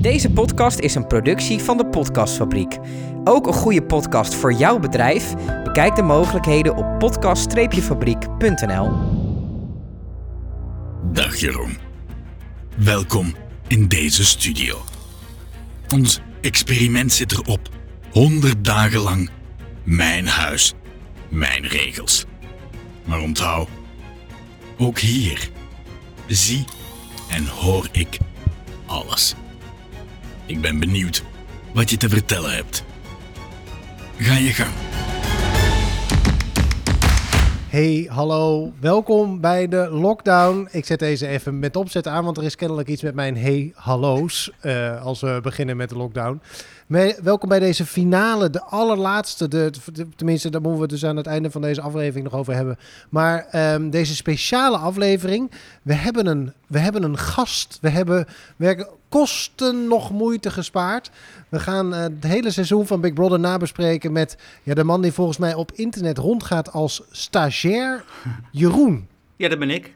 Deze podcast is een productie van de Podcastfabriek. Ook een goede podcast voor jouw bedrijf? Bekijk de mogelijkheden op podcast-fabriek.nl. Dag Jeroen. Welkom in deze studio. Ons experiment zit erop. 100 dagen lang mijn huis, mijn regels. Maar onthoud, ook hier zie en hoor ik alles. Ik ben benieuwd wat je te vertellen hebt. Ga je gang. Hey, hallo. Welkom bij de lockdown. Ik zet deze even met opzet aan, want er is kennelijk iets met mijn hey, hallo's eh, als we beginnen met de lockdown. Welkom bij deze finale, de allerlaatste. De, tenminste, daar moeten we dus aan het einde van deze aflevering nog over hebben. Maar ehm, deze speciale aflevering, we hebben een, we hebben een gast. We hebben werken kosten nog moeite gespaard. We gaan eh, het hele seizoen van Big Brother nabespreken met ja, de man die volgens mij op internet rondgaat als stagiair Jeroen. Ja, dat ben ik.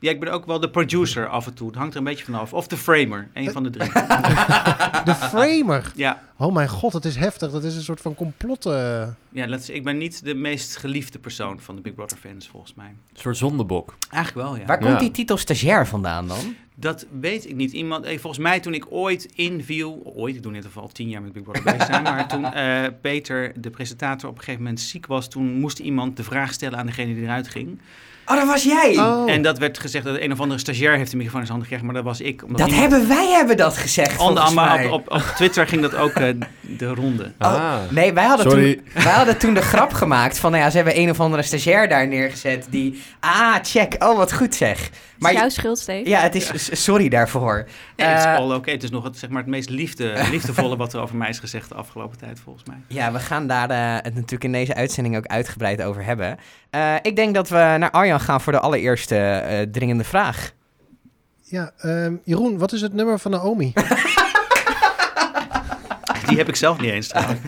Ja, ik ben ook wel de producer af en toe. Het hangt er een beetje vanaf. Of de framer, een van de drie. De framer. Ja, Oh mijn god, het is heftig. Dat is een soort van complot. eh. ja let- ik ben niet de meest geliefde persoon van de Big Brother fans, volgens mij. Een soort zondebok. Eigenlijk wel, ja. Waar komt Ja. die titel stagiair vandaan dan? Dat weet ik niet. Iemand, eh, volgens mij toen ik ooit inviel, ooit, ik doe net al tien jaar met Big Brother bezig zijn, maar toen eh, Peter, de presentator, op een gegeven moment ziek was, toen moest iemand de vraag stellen aan degene die eruit ging. Oh, dat was jij! Oh. En dat werd gezegd dat een of andere stagiair heeft de microfoon in zijn handen gekregen, maar dat was ik. Omdat dat iemand- hebben wij hebben dat gezegd, Onder op, op, op Twitter ging dat ook eh, de ronde. Oh, nee, wij hadden, Sorry. toen, wij hadden toen de grap gemaakt van, nou ja, ze hebben een of andere stagiair daar neergezet die, ah, check, oh, wat goed zeg. Maar Maar jouw schuld, Steve. ja, het is, sorry daarvoor. Nee, het is Eh, all oké. Het is nog het, zeg maar, het meest liefde, liefdevolle wat er over mij is gezegd de afgelopen tijd, volgens mij. Ja, we gaan daar eh, het natuurlijk in deze uitzending ook uitgebreid over hebben. Eh, ik denk dat we naar Arjan gaan voor de allereerste eh, dringende vraag. Ja, ehm, Jeroen, wat is het nummer van Naomi? Die heb ik zelf niet eens trouwens.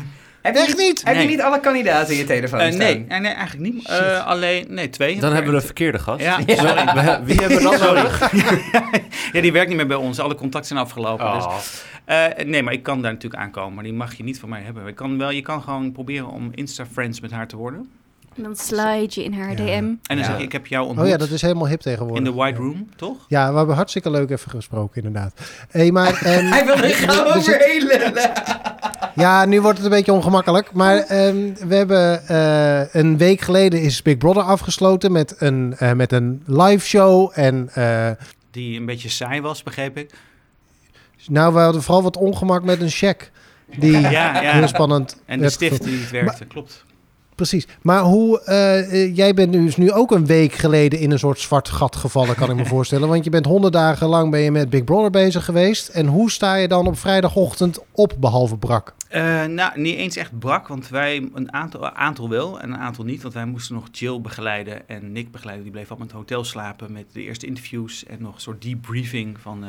Heb je Echt niet? Heb je Nee. niet alle kandidaten in je telefoon Eh, staan? nee, nee, nee, eigenlijk niet. Eh, alleen, nee, twee. Dan hebben we de de verkeerde gast. Ja, Ja. sorry. We wie hebben we dan Sorry. nodig? ja, die werkt niet meer bij ons. Alle contacten zijn afgelopen. Dus, Oh. eh, nee, maar ik kan daar natuurlijk aankomen. Maar die mag je niet van mij hebben. Ik kan wel, je kan gewoon proberen om Insta-friends met haar te worden. En dan slide je in haar Ja. DM. En dan Ja. zeg je, ik heb jou ontmoet Oh ja, dat is helemaal hip in tegenwoordig. de White Room, toch? Ja, we hebben hartstikke leuk even gesproken, inderdaad. Hey, maar, ehm, Hij wil er gaan er zit- overheen lullen. Ja, nu wordt het een beetje ongemakkelijk. Maar ehm, we hebben eh, een week geleden is Big Brother afgesloten met een, eh, met een live show. En eh, Die een beetje saai was, begreep ik. nou, we hadden vooral wat ongemak met een check. Die Ja, ja. heel spannend En de stift die niet werkte, klopt. Precies. Maar hoe, eh, eh, jij bent dus nu ook een week geleden in een soort zwart gat gevallen, kan ik me voorstellen. Want je bent honderd dagen lang ben je met Big Brother bezig geweest. En hoe sta je dan op vrijdagochtend op, behalve brak? Eh, nou, niet eens echt brak, want wij een aantal, aantal wel en een aantal niet. Want wij moesten nog Jill begeleiden en Nick begeleiden. Die bleef op het hotel slapen met de eerste interviews en nog een soort debriefing van,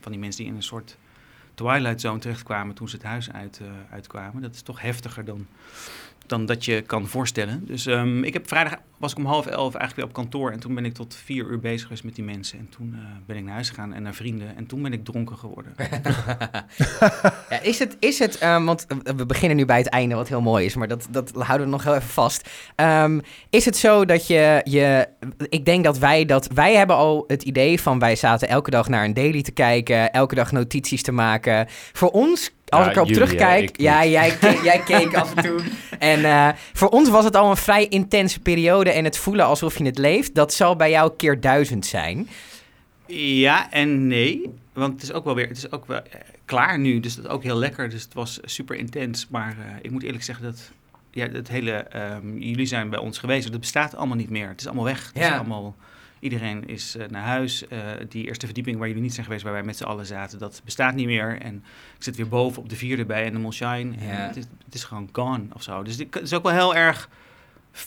van die mensen die in een soort Twilight Zone terechtkwamen toen ze het huis uit, uitkwamen. Dat is toch heftiger dan, dan dat je kan voorstellen. Dus ehm, ik heb vrijdag was ik om half elf eigenlijk weer op kantoor en toen ben ik tot vier uur bezig geweest met die mensen. En toen eh, ben ik naar huis gegaan en naar vrienden en toen ben ik dronken geworden. Ja, is het, is het ehm, want we beginnen nu bij het einde, wat heel mooi is, maar dat, dat houden we nog heel even vast. Ehm, is het zo dat je, je, ik denk dat wij dat, wij hebben al het idee van, wij zaten elke dag naar een daily te kijken, elke dag notities te maken. Voor ons, als Ja, ik erop jullie, terugkijk, ik ja, jij, keek- jij keek af en toe. En eh, voor ons was het al een vrij intense periode en het voelen alsof je het leeft, dat zal bij jou keer duizend zijn. Ja en nee. Want het is ook wel weer, het is ook wel eh, klaar nu, dus dat is ook heel lekker. Dus het was super intens. Maar eh, ik moet eerlijk zeggen dat ja, het hele, ehm, jullie zijn bij ons geweest, dat bestaat allemaal niet meer. Het is allemaal weg. Het Ja. is allemaal, iedereen is eh, naar huis. Eh, die eerste verdieping waar jullie niet zijn geweest, waar wij met z'n allen zaten, dat bestaat niet meer. En ik zit weer boven op de vierde bij en de Molshine. Ja. het, is, het is gewoon gone of zo. Dus het is ook wel heel erg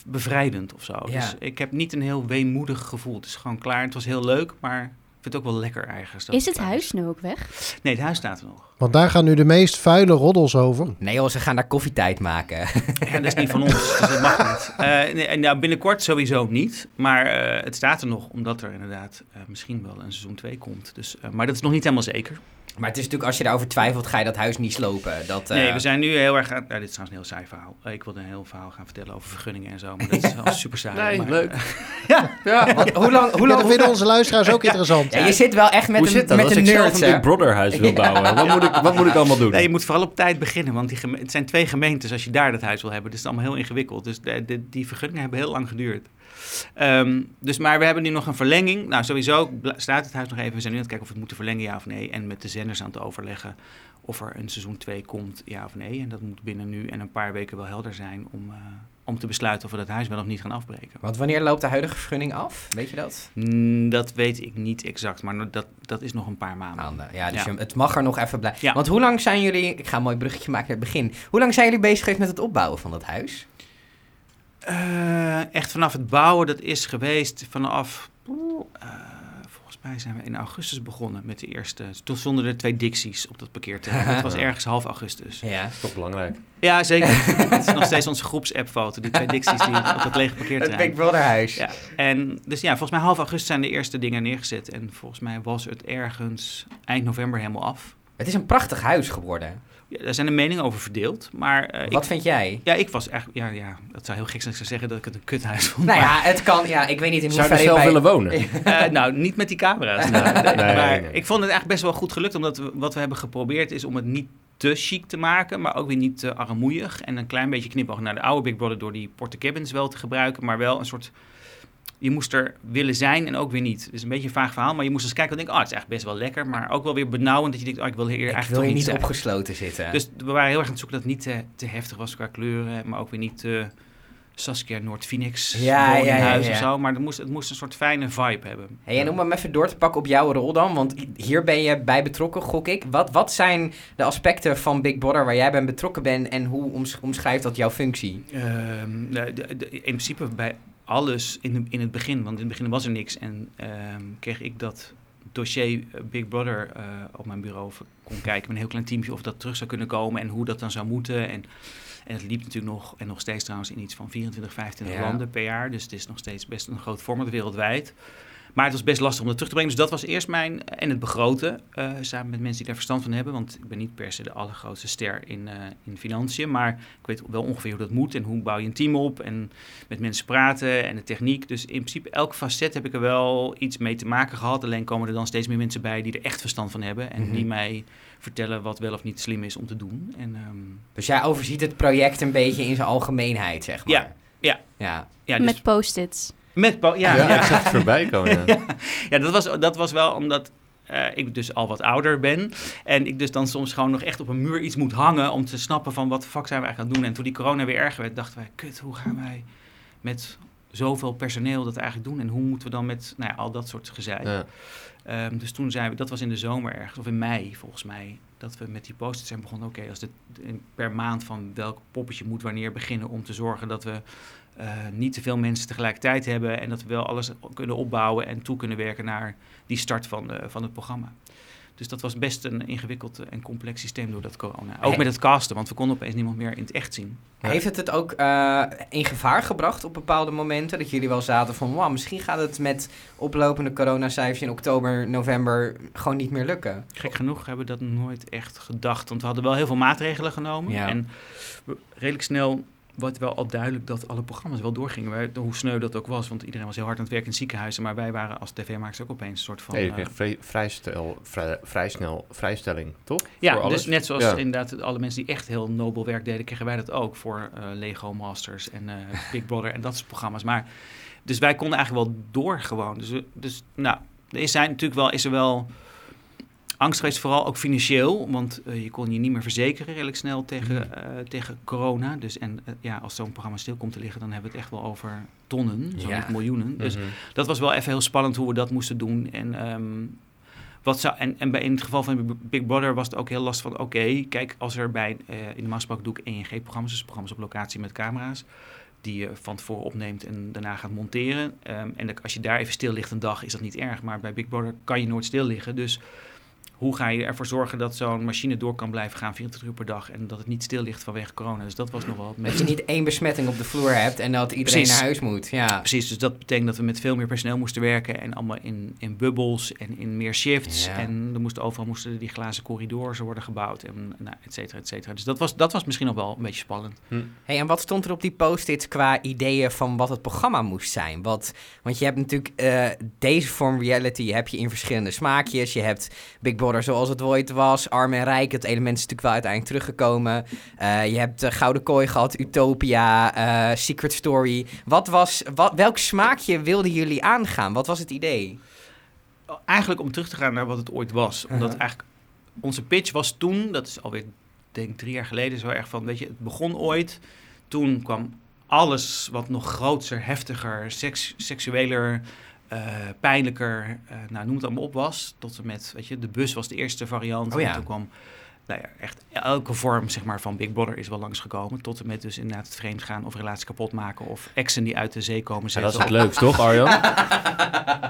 bevrijdend of zo. Ja. Dus ik heb niet een heel weemoedig gevoel. Het is gewoon klaar. Het was heel leuk, maar vind het ook wel lekker ergens. Is het huis nu ook weg? Nee, het huis staat er nog. Want daar gaan nu de meest vuile roddels over. Nee joh, ze gaan daar koffietijd maken. Ja, dat is niet van ons, dus dat mag niet. Eh, nee, en nou, binnenkort sowieso niet. Maar eh, het staat er nog, omdat er inderdaad eh, misschien wel een seizoen 2 komt. Dus, eh, maar dat is nog niet helemaal zeker. Maar het is natuurlijk, als je daarover twijfelt, ga je dat huis niet slopen. Dat, eh, Nee, we zijn nu heel erg aan... Nou, dit is trouwens een heel saai verhaal. Eh, Ik wilde een heel verhaal gaan vertellen over vergunningen en zo. Maar dat is al super saai. Nee, maar, leuk. eh, Ja. Want hoe lang... Hoe Ja, lang dat vinden onze luisteraars ook interessant. Ja, je zit wel echt met Hoe een, zit dat met als een ik zelf nerd, een hè? Big Brother huis wil bouwen? Wat, moet ik, wat moet ik allemaal doen? Nee, je moet vooral op tijd beginnen, want die geme- het zijn twee gemeentes als je daar dat huis wil hebben. Dus het is allemaal heel ingewikkeld. Dus de, de- die vergunningen hebben heel lang geduurd. Ehm, dus, maar we hebben nu nog een verlenging. Nou, sowieso staat het huis nog even. We zijn nu aan het kijken of we het moeten verlengen, ja of nee. En met de zenders aan het overleggen of er een seizoen 2 komt, ja of nee. En dat moet binnen nu en een paar weken wel helder zijn om, eh, om te besluiten of we dat huis wel of niet gaan afbreken. Want wanneer loopt de huidige vergunning af? Weet je dat? Mm, dat weet ik niet exact, maar dat, dat is nog een paar maanden. Maanden. Ja, dus Ja. je- het mag er nog even blijven. Ja. Want hoe lang zijn jullie... Ik ga een mooi bruggetje maken naar het begin. Hoe lang zijn jullie bezig geweest met het opbouwen van dat huis? Eh, echt vanaf het bouwen, dat is geweest vanaf. eh, volgens mij zijn we in augustus begonnen met de eerste. Toen stonden er twee Dixies op dat parkeerterrein. Het was ergens half augustus. Ja. Dat is toch belangrijk. Ja, zeker. Het is nog steeds onze groepsapp-foto. Die twee Dixies die op dat lege Het parkeerterrein. Big Brother huis. Ja, en dus ja, volgens mij half augustus zijn de eerste dingen neergezet. En volgens mij was het ergens eind november helemaal af. Het is een prachtig huis geworden. Ja, daar zijn de meningen over verdeeld. Maar eh, Wat ik, vind jij? ja, ik was echt. Ja, ja, dat zou heel gek zijn als ik zou zeggen dat ik het een kuthuis vond. Nou maar- ja, het kan... Ja, ik weet niet in Zou je er hoeverre zelf je bij- willen wonen? Eh, nou, niet met die camera's. Nee, nee, maar nee. ik vond het eigenlijk best wel goed gelukt. Omdat we, wat we hebben geprobeerd is om het niet te chic te maken. Maar ook weer niet te armoeig. En een klein beetje knipoog naar de oude Big Brother door die porte cabins wel te gebruiken. Maar wel een soort... Je moest er willen zijn en ook weer niet. Dus een beetje een vaag verhaal. Maar je moest eens kijken en denken... Oh, het is eigenlijk best wel lekker. Maar ook wel weer benauwend dat je denkt... Oh, ik wil hier Ik eigenlijk wil niet zijn. opgesloten zitten. Dus we waren heel erg aan het zoeken dat het niet te, te heftig was qua kleuren. Maar ook weer niet te Saskia Noord-Phoenix Ja, ja, ja, woninghuis ja. of zo. Maar het moest, het moest een soort fijne vibe hebben. Hey, en om hem even door te pakken op jouw rol dan, want hier ben je bij betrokken, gok ik. Wat, wat zijn de aspecten van Big Brother waar jij bij betrokken bent en hoe oms- omschrijft dat jouw functie? Ehm, de- de- de- in principe bij alles in, in het begin, want in het begin was er niks. En ehm, kreeg ik dat dossier eh, Big Brother eh, op mijn bureau kon kijken met een heel klein teamje of dat terug zou kunnen komen en hoe dat dan zou moeten. En, en het liep natuurlijk nog, en nog steeds trouwens, in iets van 24, 25 Ja. landen per jaar. Dus het is nog steeds best een groot format wereldwijd. Maar het was best lastig om dat terug te brengen. Dus dat was eerst mijn... En het begroten, eh, samen met mensen die daar verstand van hebben. Want ik ben niet per se de allergrootste ster in, eh, in financiën. Maar ik weet wel ongeveer hoe dat moet. En hoe bouw je een team op. En met mensen praten en de techniek. Dus in principe elk facet heb ik er wel iets mee te maken gehad. Alleen komen er dan steeds meer mensen bij die er echt verstand van hebben. En Mhm. die mij vertellen wat wel of niet slim is om te doen. En ehm, Dus jij overziet het project een beetje in zijn algemeenheid, zeg maar. Ja, ja. Ja, ja, dus Met post-its. Met... po- ja, Ja, ja. ik zag het voorbij komen. Ja. Ja, dat was, dat was wel omdat eh, ik dus al wat ouder ben. En ik dus dan soms gewoon nog echt op een muur iets moet hangen om te snappen van wat de fuck zijn we eigenlijk aan het doen. En toen die corona weer erger werd, dachten wij, kut, hoe gaan wij met zoveel personeel dat eigenlijk doen? En hoe moeten we dan met nou ja, al dat soort gezeik? Ja. Ehm, dus toen zijn we, dat was in de zomer ergens, of in mei volgens mij, dat we met die post-its zijn begonnen. Oké, als dit per maand van welk poppetje moet wanneer beginnen om te zorgen dat we eh, niet te veel mensen tegelijkertijd hebben en dat we wel alles kunnen opbouwen en toe kunnen werken naar die start van, de, van het programma. Dus dat was best een ingewikkeld en complex systeem door dat corona. Ook met het casten, want we konden opeens niemand meer in het echt zien. Heeft het het ook eh, in gevaar gebracht op bepaalde momenten? Dat jullie wel zaten van, wow, misschien gaat het met oplopende coronacijfers in oktober, november gewoon niet meer lukken. Gek genoeg hebben we dat nooit echt gedacht. Want we hadden wel heel veel maatregelen genomen. Ja. En redelijk snel werd wel al duidelijk dat alle programma's wel doorgingen. Wij, hoe sneu dat ook was, want iedereen was heel hard aan het werken in ziekenhuizen. Maar wij waren als tv-makers ook opeens een soort van... Nee, je vrij, vrijstel, vrij, vrij snel vrijstelling, toch? Voor ja, alles? dus net zoals Ja. inderdaad alle mensen die echt heel nobel werk deden, kregen wij dat ook voor eh, Lego Masters en eh, Big Brother en dat soort programma's. Maar, dus wij konden eigenlijk wel door gewoon. Dus, dus nou, er is zijn natuurlijk wel, is er wel angst geweest, vooral ook financieel. Want eh, je kon je niet meer verzekeren redelijk snel tegen, eh, tegen corona. Dus en eh, ja, als zo'n programma stil komt te liggen, dan hebben we het echt wel over tonnen, zo Ja. niet miljoenen. Dus Mhm. dat was wel even heel spannend hoe we dat moesten doen. En, ehm, wat zou, en, en bij, in het geval van Big Brother was het ook heel lastig van... oké, kijk, als er bij... in de Maaspak doe ik ENG-programma's, dus programma's op locatie met camera's... die je van tevoren opneemt en daarna gaat monteren. Ehm, en als je daar even stil ligt een dag, is dat niet erg. Maar bij Big Brother kan je nooit stil liggen. Dus hoe ga je ervoor zorgen dat zo'n machine door kan blijven gaan 24 uur per dag en dat het niet stil ligt vanwege corona. Dus dat was nog wel het Dat je niet één besmetting op de vloer hebt en dat iedereen Precies. naar huis moet. Ja. Precies, dus dat betekent dat we met veel meer personeel moesten werken en allemaal in, in bubbels en in meer shifts. Ja. En er moesten overal moesten die glazen corridors worden gebouwd en nou, et cetera, et cetera. Dus dat was, dat was misschien nog wel een beetje spannend. Hey, en wat stond er op die post-its qua ideeën van wat het programma moest zijn? Wat, want je hebt natuurlijk eh, deze vorm reality heb je in verschillende smaakjes. Je hebt Big Zoals het ooit was, Arm en Rijk. Het element is natuurlijk wel uiteindelijk teruggekomen. Eh, je hebt eh, Gouden Kooi gehad, Utopia, eh, Secret Story. Wat was, wat, welk smaakje wilden jullie aangaan? Wat was het idee? Eigenlijk om terug te gaan naar wat het ooit was. Omdat Uh-huh. eigenlijk onze pitch was toen, dat is alweer denk ik drie jaar geleden, zo erg van, weet je, het begon ooit. Toen kwam alles wat nog groter, heftiger, seks, seksueler, pijnlijker, eh, nou, noem het allemaal op was. Tot en met, weet je, de bus was de eerste variant. Oh ja. En toen kwam, nou ja, echt elke vorm zeg maar, van Big Brother is wel langsgekomen. Tot en met dus inderdaad het vreemd gaan of relatie kapot maken of exen die uit de zee komen Ja, dat is het leukst, toch Arjan?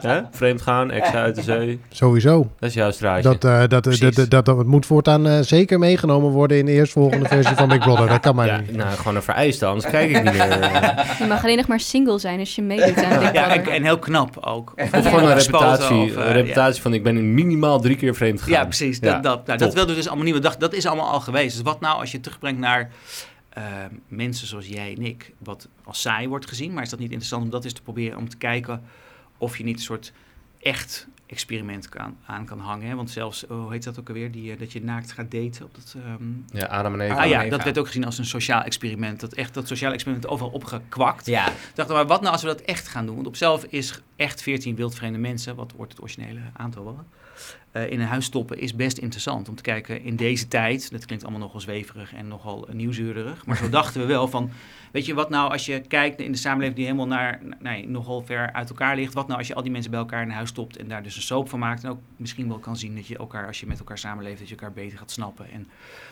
Hè? Vreemd gaan, ex uit de zee. Sowieso. Dat is jouw straatje. Dat, eh, dat, dat, Precies. dat, dat, dat moet voortaan eh, zeker meegenomen worden in de eerstvolgende versie van Big Brother. Dat kan maar ja, niet. nou, gewoon een vereiste, anders kijk ik niet meer. Je mag alleen nog maar single zijn als je meedoet aan Big Ja, en, heel knap ook. Of, Of gewoon een reputatie, of, eh, reputatie van ik ben minimaal drie keer vreemd gegaan. Ja, precies. Ja, Dat, dat, nou, dat wilden we dus allemaal niet. We dachten, dat is allemaal al geweest. Dus wat nou als je terugbrengt naar eh, mensen zoals jij en ik, wat als saai wordt gezien, maar is dat niet interessant om dat eens te proberen om te kijken of je niet een soort echt experiment kan, aan kan hangen. Hè? Want zelfs, oh, hoe heet dat ook alweer, die, eh, dat je naakt gaat daten op dat... ehm, Ja, Adam en Eva. Ah, ah ja, Eva. dat werd ook gezien als een sociaal experiment. Dat echt dat sociaal experiment overal opgekwakt. Ja, dachten we, maar wat nou als we dat echt gaan doen? Want op zelf is echt 14 wildvreemde mensen, wat wordt het originele aantal wel, eh, in een huis stoppen is best interessant. Om te kijken in deze tijd, dat klinkt allemaal nogal zweverig en nogal nieuwseurig, maar zo dachten we wel van, weet je wat nou als je kijkt in de samenleving die helemaal naar, nee, nogal ver uit elkaar ligt, wat nou als je al die mensen bij elkaar in een huis stopt en daar dus een soap van maakt en ook misschien wel kan zien dat je elkaar, als je met elkaar samenleeft, dat je elkaar beter gaat snappen en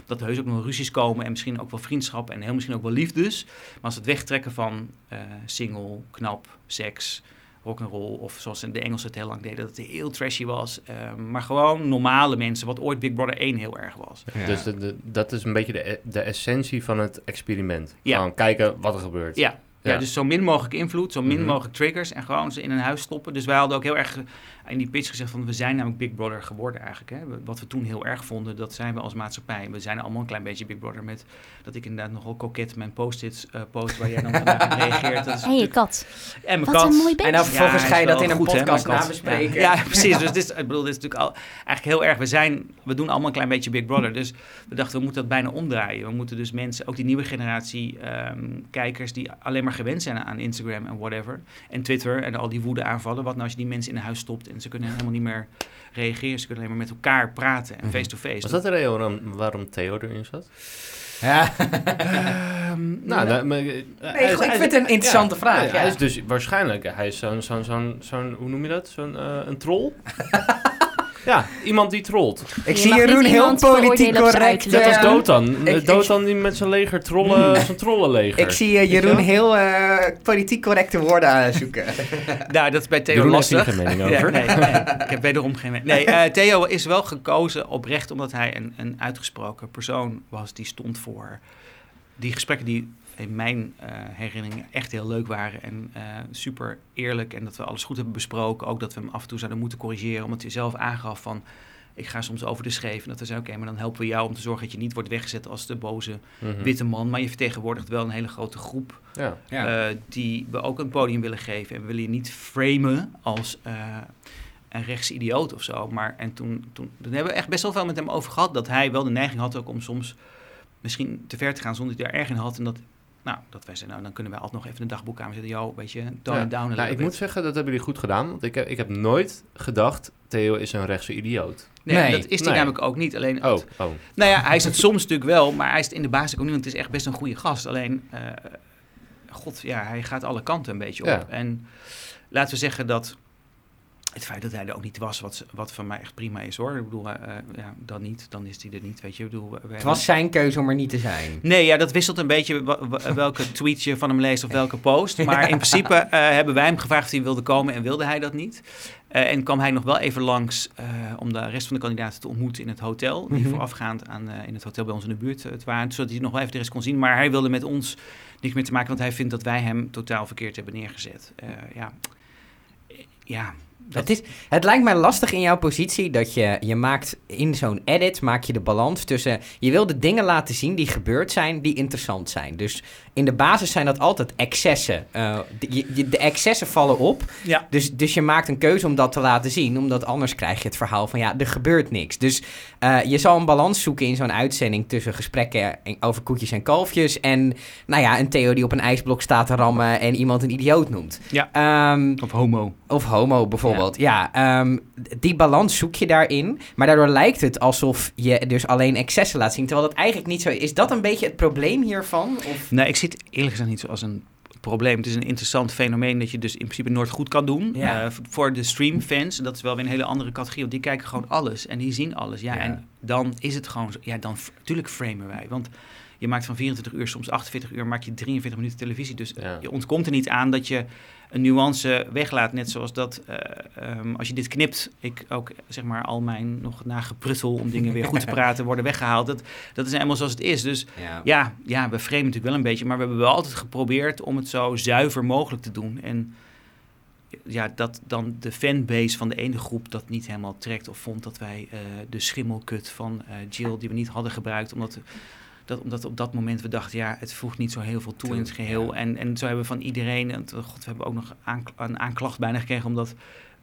dat er heus ook nog ruzies komen en misschien ook wel vriendschap en heel misschien ook wel liefdes. Maar als het wegtrekken van eh, single, knap, seks, rock'n'roll of zoals de Engelsen het heel lang deden, dat het heel trashy was. eh, maar gewoon normale mensen, wat ooit Big Brother 1 heel erg was. Ja. Dus de, de- dat is een beetje de, de essentie van het experiment. Ja. Gewoon kijken wat er gebeurt. Ja. Ja. Ja. dus zo min mogelijk invloed, zo min Mhm. mogelijk triggers en gewoon ze in een huis stoppen. Dus wij hadden ook heel erg in die pitch gezegd van we zijn namelijk Big Brother geworden eigenlijk. Hè. Wat we toen heel erg vonden, dat zijn we als maatschappij. We zijn allemaal een klein beetje Big Brother met dat ik inderdaad nogal koket mijn post-its eh, post waar jij dan vandaag op reageert. Dat is En je kat. En mijn Wat kat. een mooi En dan vervolgens Ja, ga je dat in een goed, hè, podcast nabespreken. Ja, ja, precies. Dus dit, is- ik bedoel, dit is natuurlijk al, eigenlijk heel erg. We, zijn, we doen allemaal een klein beetje Big Brother. Dus we dachten, we moeten dat bijna omdraaien. We moeten dus mensen, ook die nieuwe generatie ehm, kijkers... die alleen maar gewend zijn aan Instagram en whatever. En Twitter en al die woede aanvallen. Wat nou als je die mensen in een huis stopt... en ze kunnen helemaal niet meer reageren. Ze kunnen alleen maar met elkaar praten en Mhm. face-to-face. Was dat de reden waarom, waarom Theo erin zat? Ja. Ehm, Nou, nou, maar, hij is- goed, ik hij vind het een interessante ja, vraag, ja, ja. Hij is dus waarschijnlijk, hij is zo'n, zo'n, zo'n, zo'n hoe noem je dat? Zo'n, eh, een troll? ja, iemand die trolt. Ik Je zie Jeroen heel politiek correct. Net eh, als Dotan. ik- Dotan die met zijn leger trollen, zijn trollenleger. Ik zie eh, Jeroen heel eh, politiek correcte woorden aanzoeken. Nou, dat is bij Theo Jeroen geen mening Ja, over. nee, nee, ik heb wederom geen mening. Nee, eh, Theo is wel gekozen oprecht omdat hij een, een uitgesproken persoon was die stond voor die gesprekken die in mijn eh, herinnering echt heel leuk waren en eh, super eerlijk en dat we alles goed hebben besproken. Ook dat we hem af en toe zouden moeten corrigeren, omdat hij zelf aangaf van ik ga soms over de scheef. En dat we zeiden, oké, maar dan helpen we jou om te zorgen dat je niet wordt weggezet als de boze Mhm. witte man. Maar je vertegenwoordigt wel een hele grote groep Ja. Ja. eh, die we ook een podium willen geven. En we willen je niet framen als eh, een rechtse idioot of zo. Maar en toen, toen, toen hebben we echt best wel veel met hem over gehad. Dat hij wel de neiging had ook om soms misschien te ver te gaan zonder dat hij daar erg in had. En dat, nou, dat wij zeiden, nou, dan kunnen wij altijd nog even een dagboek aan zetten. Yo, weet je, tone Ja. down Nou, ik bit. moet zeggen, dat hebben jullie goed gedaan. Want ik heb, ik heb nooit gedacht, Theo is een rechtse idioot. Nee, Nee. dat is hij Nee. namelijk ook niet. Alleen, Oh, oh. Nou ja, hij is het soms natuurlijk wel, maar hij is het in de basis ook niet. Want het is echt best een goede gast. Alleen, eh, god, ja, hij gaat alle kanten een beetje op. Ja. En laten we zeggen dat het feit dat hij er ook niet was, wat, wat van mij echt prima is hoor. Ik bedoel, eh, eh, ja, dan niet, dan is hij er niet, weet je. Ik bedoel, we- Het was zijn keuze om er niet te zijn. Nee, ja, dat wisselt een beetje welke tweet je van hem leest of welke post. Maar in principe eh, hebben wij hem gevraagd of hij wilde komen en wilde hij dat niet. En kwam hij nog wel even langs om de rest van de kandidaten te ontmoeten in het hotel. Die Mhm. voorafgaand aan, in het hotel bij ons in de buurt het waren. Zodat hij nog wel even de rest kon zien. Maar hij wilde met ons niks meer te maken, want hij vindt dat wij hem totaal verkeerd hebben neergezet. Ja. Ja, dat, Het, is, het lijkt mij lastig in jouw positie dat je, je maakt in zo'n edit maak je de balans tussen je wil de dingen laten zien die gebeurd zijn, die interessant zijn. Dus in de basis zijn dat altijd excessen. Eh, de, de excessen vallen op. ja. Dus, dus je maakt een keuze om dat te laten zien, omdat anders krijg je het verhaal van ja, er gebeurt niks. Dus eh, je zal een balans zoeken in zo'n uitzending tussen gesprekken en- over koetjes en kalfjes en nou ja, een Theo die op een ijsblok staat te rammen en iemand een idioot noemt. Ja. Ehm, Of homo. of homo bijvoorbeeld. Ja, ehm, die balans zoek je daarin. Maar daardoor lijkt het alsof je dus alleen excessen laat zien. Terwijl dat eigenlijk niet zo is. Is dat een beetje het probleem hiervan? Of... Nee, ik zie het eerlijk gezegd niet zoals een probleem. Het is een interessant fenomeen dat je dus in principe nooit goed kan doen. Ja. Eh, voor de streamfans, dat is wel weer een hele andere categorie. Want die kijken gewoon alles en die zien alles. Ja, Ja. en dan is het gewoon zo. Ja, dan natuurlijk framen wij. Want je maakt van 24 uur, soms 48 uur, maak je 43 minuten televisie. Dus Ja. je ontkomt er niet aan dat je een nuance weglaat. Net zoals dat eh, ehm, als je dit knipt, ik ook zeg maar al mijn nog nagepruttel om dingen weer goed te praten worden weggehaald. Dat, dat is helemaal zoals het is. Dus Ja. ja, ja, we framen natuurlijk wel een beetje, maar we hebben wel altijd geprobeerd om het zo zuiver mogelijk te doen. En ja, dat dan de fanbase van de ene groep dat niet helemaal trekt of vond dat wij eh, de schimmelkut van eh, Jill, die we niet hadden gebruikt, omdat, dat, omdat op dat moment we dachten, ja, het voegt niet zo heel veel toe in het geheel. Ja. En, en zo hebben we van iedereen, en, god, we hebben ook nog aank- een aanklacht bijna gekregen, omdat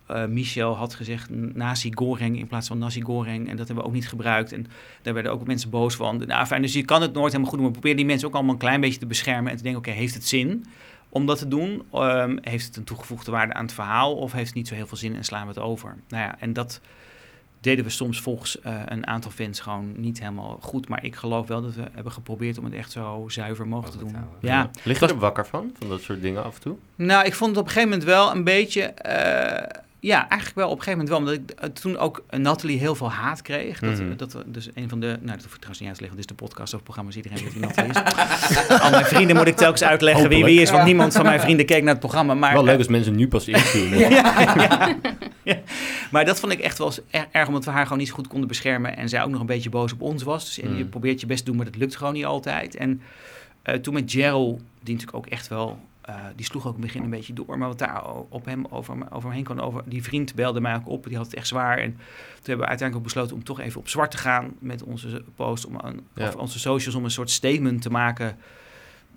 eh, Michel had gezegd nasi goreng in plaats van nasi goreng. En dat hebben we ook niet gebruikt. En daar werden ook mensen boos van. Nou, fijn, dus je kan het nooit helemaal goed doen. Maar probeer die mensen ook allemaal een klein beetje te beschermen. En te denken, oké, heeft het zin om dat te doen? Ehm, heeft het een toegevoegde waarde aan het verhaal? Of heeft het niet zo heel veel zin en slaan we het over? Nou ja, en dat deden we soms volgens eh, een aantal fans gewoon niet helemaal goed. Maar ik geloof wel dat we hebben geprobeerd om het echt zo zuiver mogelijk te doen. Ja, Lig je er wakker van? Van dat soort dingen af en toe? nou, ik vond het op een gegeven moment wel een beetje. eh, ja, eigenlijk wel op een gegeven moment wel. Omdat ik eh, toen ook eh, Natalie heel veel haat kreeg. Dat, Mhm. dat, we- dus een van de. Nou, dat hoef ik trouwens niet uit te leggen. Dit is de podcast over programma's. Iedereen weet wie Natalie is. Al mijn vrienden moet ik telkens uitleggen wie wie is. Want niemand van mijn vrienden keek naar het programma. Maar, Wel leuk eh, als mensen nu pas intunen. ja, ja, ja. Maar dat vond ik echt wel er- erg, omdat we haar gewoon niet zo goed konden beschermen. En zij ook nog een beetje boos op ons was. Dus en je Mm. probeert je best te doen, maar dat lukt gewoon niet altijd. En eh, toen met Gerald, die natuurlijk ook echt wel... eh, die sloeg ook in het begin een beetje door. Maar wat daar op hem over, over me heen kwam... Over, die vriend belde mij ook op, die had het echt zwaar. En toen hebben we uiteindelijk ook besloten om toch even op zwart te gaan... met onze post, om een, Ja. of onze socials, om een soort statement te maken...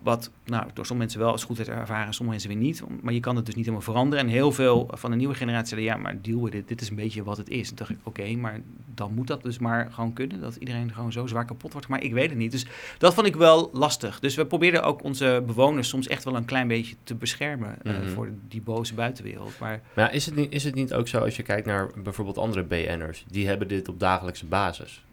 Wat nou, door sommige mensen wel als goed werd ervaren, sommige mensen weer niet. Maar je kan het dus niet helemaal veranderen. En heel veel van de nieuwe generatie zeiden, ja, maar deal with it. Dit is een beetje wat het is. En dacht ik, oké, maar dan moet dat dus maar gewoon kunnen. Dat iedereen gewoon zo zwaar kapot wordt. Maar ik weet het niet. Dus dat vond ik wel lastig. Dus we probeerden ook onze bewoners soms echt wel een klein beetje te beschermen eh, Mhm. voor die boze buitenwereld. Maar Maar is, het niet, is het niet ook zo als je kijkt naar bijvoorbeeld andere BN'ers? Die hebben dit op dagelijkse basis.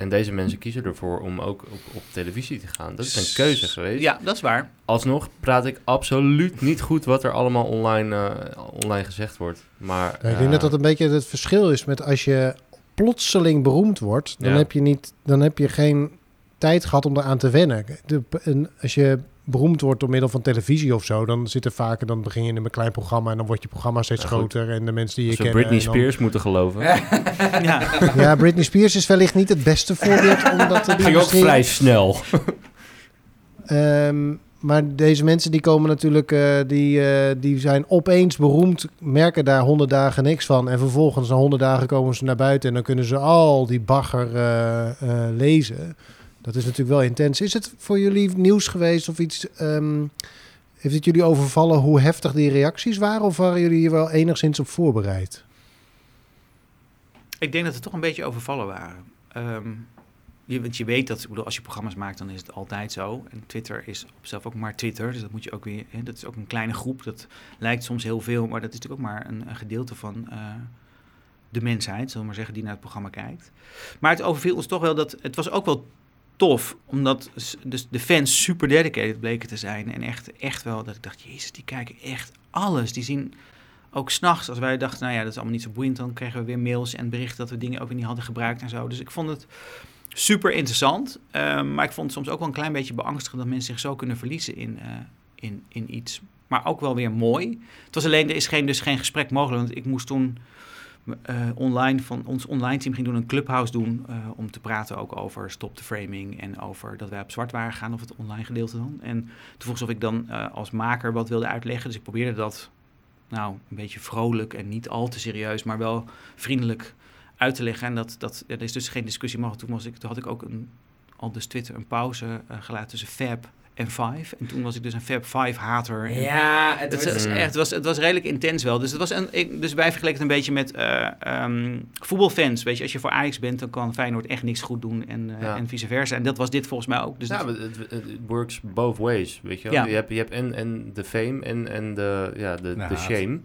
En deze mensen kiezen ervoor om ook op, op televisie te gaan. Dat is een keuze geweest. ja, dat is waar. Alsnog praat ik absoluut niet goed wat er allemaal online, eh, online gezegd wordt. Maar, Ja, ik denk eh, dat dat een beetje het verschil is met als je plotseling beroemd wordt, dan, Ja. heb, je niet, dan heb je geen tijd gehad om eraan te wennen. De, een, als je beroemd wordt door middel van televisie of zo, dan zit er vaker, dan begin je in een klein programma en dan wordt je programma steeds Ja, groter en de mensen die je kennen. Britney en dan- Spears moeten geloven. Ja. Ja, Britney Spears is wellicht niet het beste voorbeeld omdat de Ging ook vrij snel. Ehm, maar deze mensen die komen natuurlijk, eh, die, eh, die zijn opeens beroemd, merken daar honderd dagen niks van. En vervolgens na honderd dagen komen ze naar buiten en dan kunnen ze al die bagger eh, eh, lezen. Dat is natuurlijk wel intens. Is het voor jullie nieuws geweest of iets? ehm, heeft het jullie overvallen hoe heftig die reacties waren? Of waren jullie hier wel enigszins op voorbereid? Ik denk dat we toch een beetje overvallen waren. Ehm, je, want je weet dat, ik bedoel, als je programma's maakt, dan is het altijd zo. En Twitter is op zichzelf ook maar Twitter. Dus dat moet je ook weer. Hè, dat is ook een kleine groep. Dat lijkt soms heel veel, maar dat is natuurlijk ook maar een, een gedeelte van eh, de mensheid, zullen we maar zeggen, die naar het programma kijkt. Maar het overviel ons toch wel dat het was ook wel tof, omdat dus de fans super dedicated bleken te zijn. En echt, echt wel dat ik dacht, jezus, die kijken echt alles. Die zien ook s'nachts, als wij dachten, nou ja, dat is allemaal niet zo boeiend, dan kregen we weer mails en berichten dat we dingen ook weer niet hadden gebruikt en zo. Dus ik vond het super interessant. Ehm, maar ik vond het soms ook wel een klein beetje beangstigend dat mensen zich zo kunnen verliezen in, eh, in, in iets. maar ook wel weer mooi. Het was alleen, er is geen, dus geen gesprek mogelijk. Want ik moest toen eh, online van ons online team ging doen een clubhouse doen eh, om te praten ook over stop the framing en over dat wij op zwart waren gaan of het online gedeelte dan. En toen vroeg of ik dan eh, als maker wat wilde uitleggen. Dus ik probeerde dat nou een beetje vrolijk en niet al te serieus, maar wel vriendelijk uit te leggen. En dat, dat er is dus geen discussie mogelijk. Toen was ik, toen had ik ook een, al dus Twitter een pauze gelaten tussen Fab en Five. En toen was ik dus een Fab Five hater. En Ja, het het, was... is echt, het, was, het was redelijk intens wel. Dus, het was een, ik, dus wij vergeleken het een beetje met eh, ehm, voetbalfans. Weet je, als je voor Ajax bent, dan kan Feyenoord echt niks goed doen en, eh, Ja. en vice versa. En dat was dit volgens mij ook. Dus ja, het- works both ways, weet je wel. Ja. Je hebt, je hebt en, en de fame en, en de, ja, de, Nou, de shame.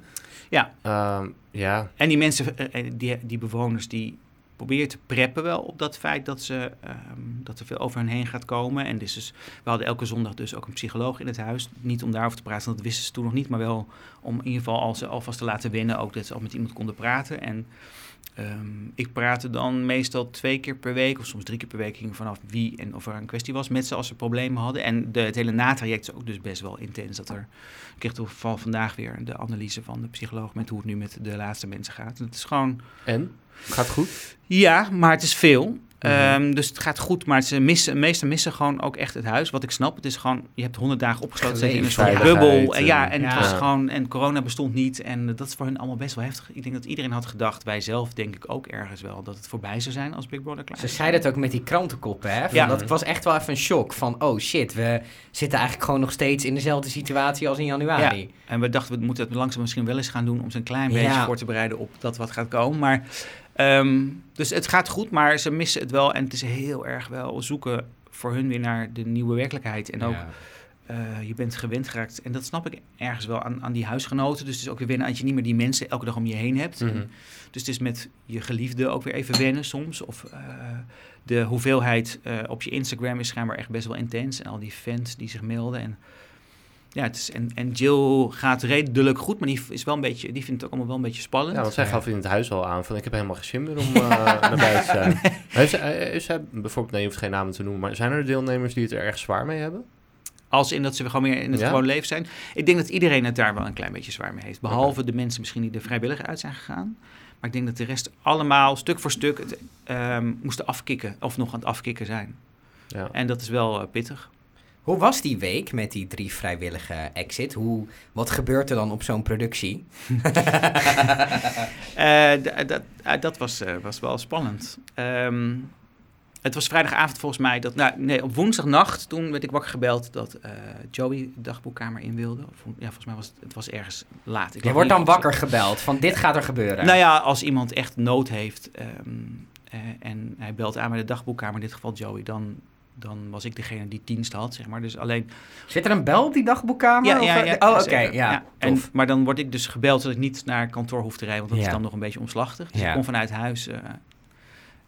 Ja. Ehm, ja, En die mensen, eh, die, die bewoners, die proberen te preppen wel op dat feit dat, ze, ehm, dat er veel over hen heen gaat komen. En dus, we hadden elke zondag dus ook een psycholoog in het huis. Niet om daarover te praten, dat wisten ze toen nog niet. Maar wel om in ieder geval al ze alvast te laten wennen, ook dat ze al met iemand konden praten. En ehm, ik praatte dan meestal twee keer per week, of soms drie keer per week, hing vanaf wie en of er een kwestie was met ze als ze problemen hadden. En de, het hele natraject is ook dus best wel intens. Dat er, ik kreeg toevallig vandaag weer de analyse van de psycholoog met hoe het nu met de laatste mensen gaat. Het is gewoon, en? Gaat goed? ja, maar het is veel. Mhm. Ehm, dus het gaat goed, maar ze missen, de meesten missen gewoon ook echt het huis. Wat ik snap, het is gewoon, je hebt honderd dagen opgesloten zit je in een soort bubbel. En, ja, en- en het Ja. was gewoon, en corona bestond niet. En dat is voor hun allemaal best wel heftig. Ik denk dat iedereen had gedacht, wij zelf denk ik ook ergens wel, dat het voorbij zou zijn als Big Brother klaar Ze zeiden het ook met die krantenkoppen, hè? Van Ja. Dat was echt wel even een shock van, oh shit, we zitten eigenlijk gewoon nog steeds in dezelfde situatie als in januari. En we dachten, we moeten het langzaam misschien wel eens gaan doen om ze een klein Ja. beetje voor te bereiden op dat wat gaat komen. Maar, ehm, dus het gaat goed, maar ze missen het wel. En het is heel erg wel zoeken voor hun weer naar de nieuwe werkelijkheid. En ook, Ja. eh, je bent gewend geraakt. En dat snap ik ergens wel aan, aan die huisgenoten. Dus het is ook weer wennen dat je niet meer die mensen elke dag om je heen hebt. Mhm. En dus het is met je geliefde ook weer even wennen soms. Of eh, de hoeveelheid eh, op je Instagram is schijnbaar echt best wel intens. En al die fans die zich melden. En, ja, het is, en, en Jill gaat redelijk goed, maar die, is wel een beetje, die vindt het ook allemaal wel een beetje spannend. Ja, want zij gaf in het huis al aan van ik heb helemaal geen zin meer om eh, naar buiten te zijn. Heeft zij, eh, heeft zij bijvoorbeeld, nee je hoeft geen namen te noemen, maar zijn er deelnemers die het er erg zwaar mee hebben? Als in dat ze gewoon meer in het Ja. gewoon leven zijn. Ik denk dat iedereen het daar wel een klein beetje zwaar mee heeft. Behalve de mensen misschien die er vrijwillig uit zijn gegaan. Maar ik denk dat de rest allemaal stuk voor stuk het ehm, moesten afkicken. Of nog aan het afkicken zijn. Ja. En dat is wel eh, pittig. Hoe was die week met die drie vrijwillige exit? Hoe, wat gebeurt er dan op zo'n productie? Eh, d- dat, eh, dat was, eh, was wel spannend. Ehm, het was vrijdagavond volgens mij. Dat, nou, nee, op woensdagnacht toen werd ik wakker gebeld dat eh, Joey de dagboekkamer in wilde. Of, ja, volgens mij was het, het was ergens laat. Ik Je wordt dan wakker gebeld van dit gaat er gebeuren. Nou ja, als iemand echt nood heeft ehm, eh, en hij belt aan bij de dagboekkamer, in dit geval Joey, dan, dan was ik degene die dienst had, zeg maar. Dus alleen... Zit er een bel op die dagboekkamer? Of, eh, oh, oké. Ja, En, tof. maar dan word ik dus gebeld zodat ik niet naar kantoor hoef te rijden, want dat Ja. is dan nog een beetje omslachtig. Dus Ja. ik kom vanuit huis eh,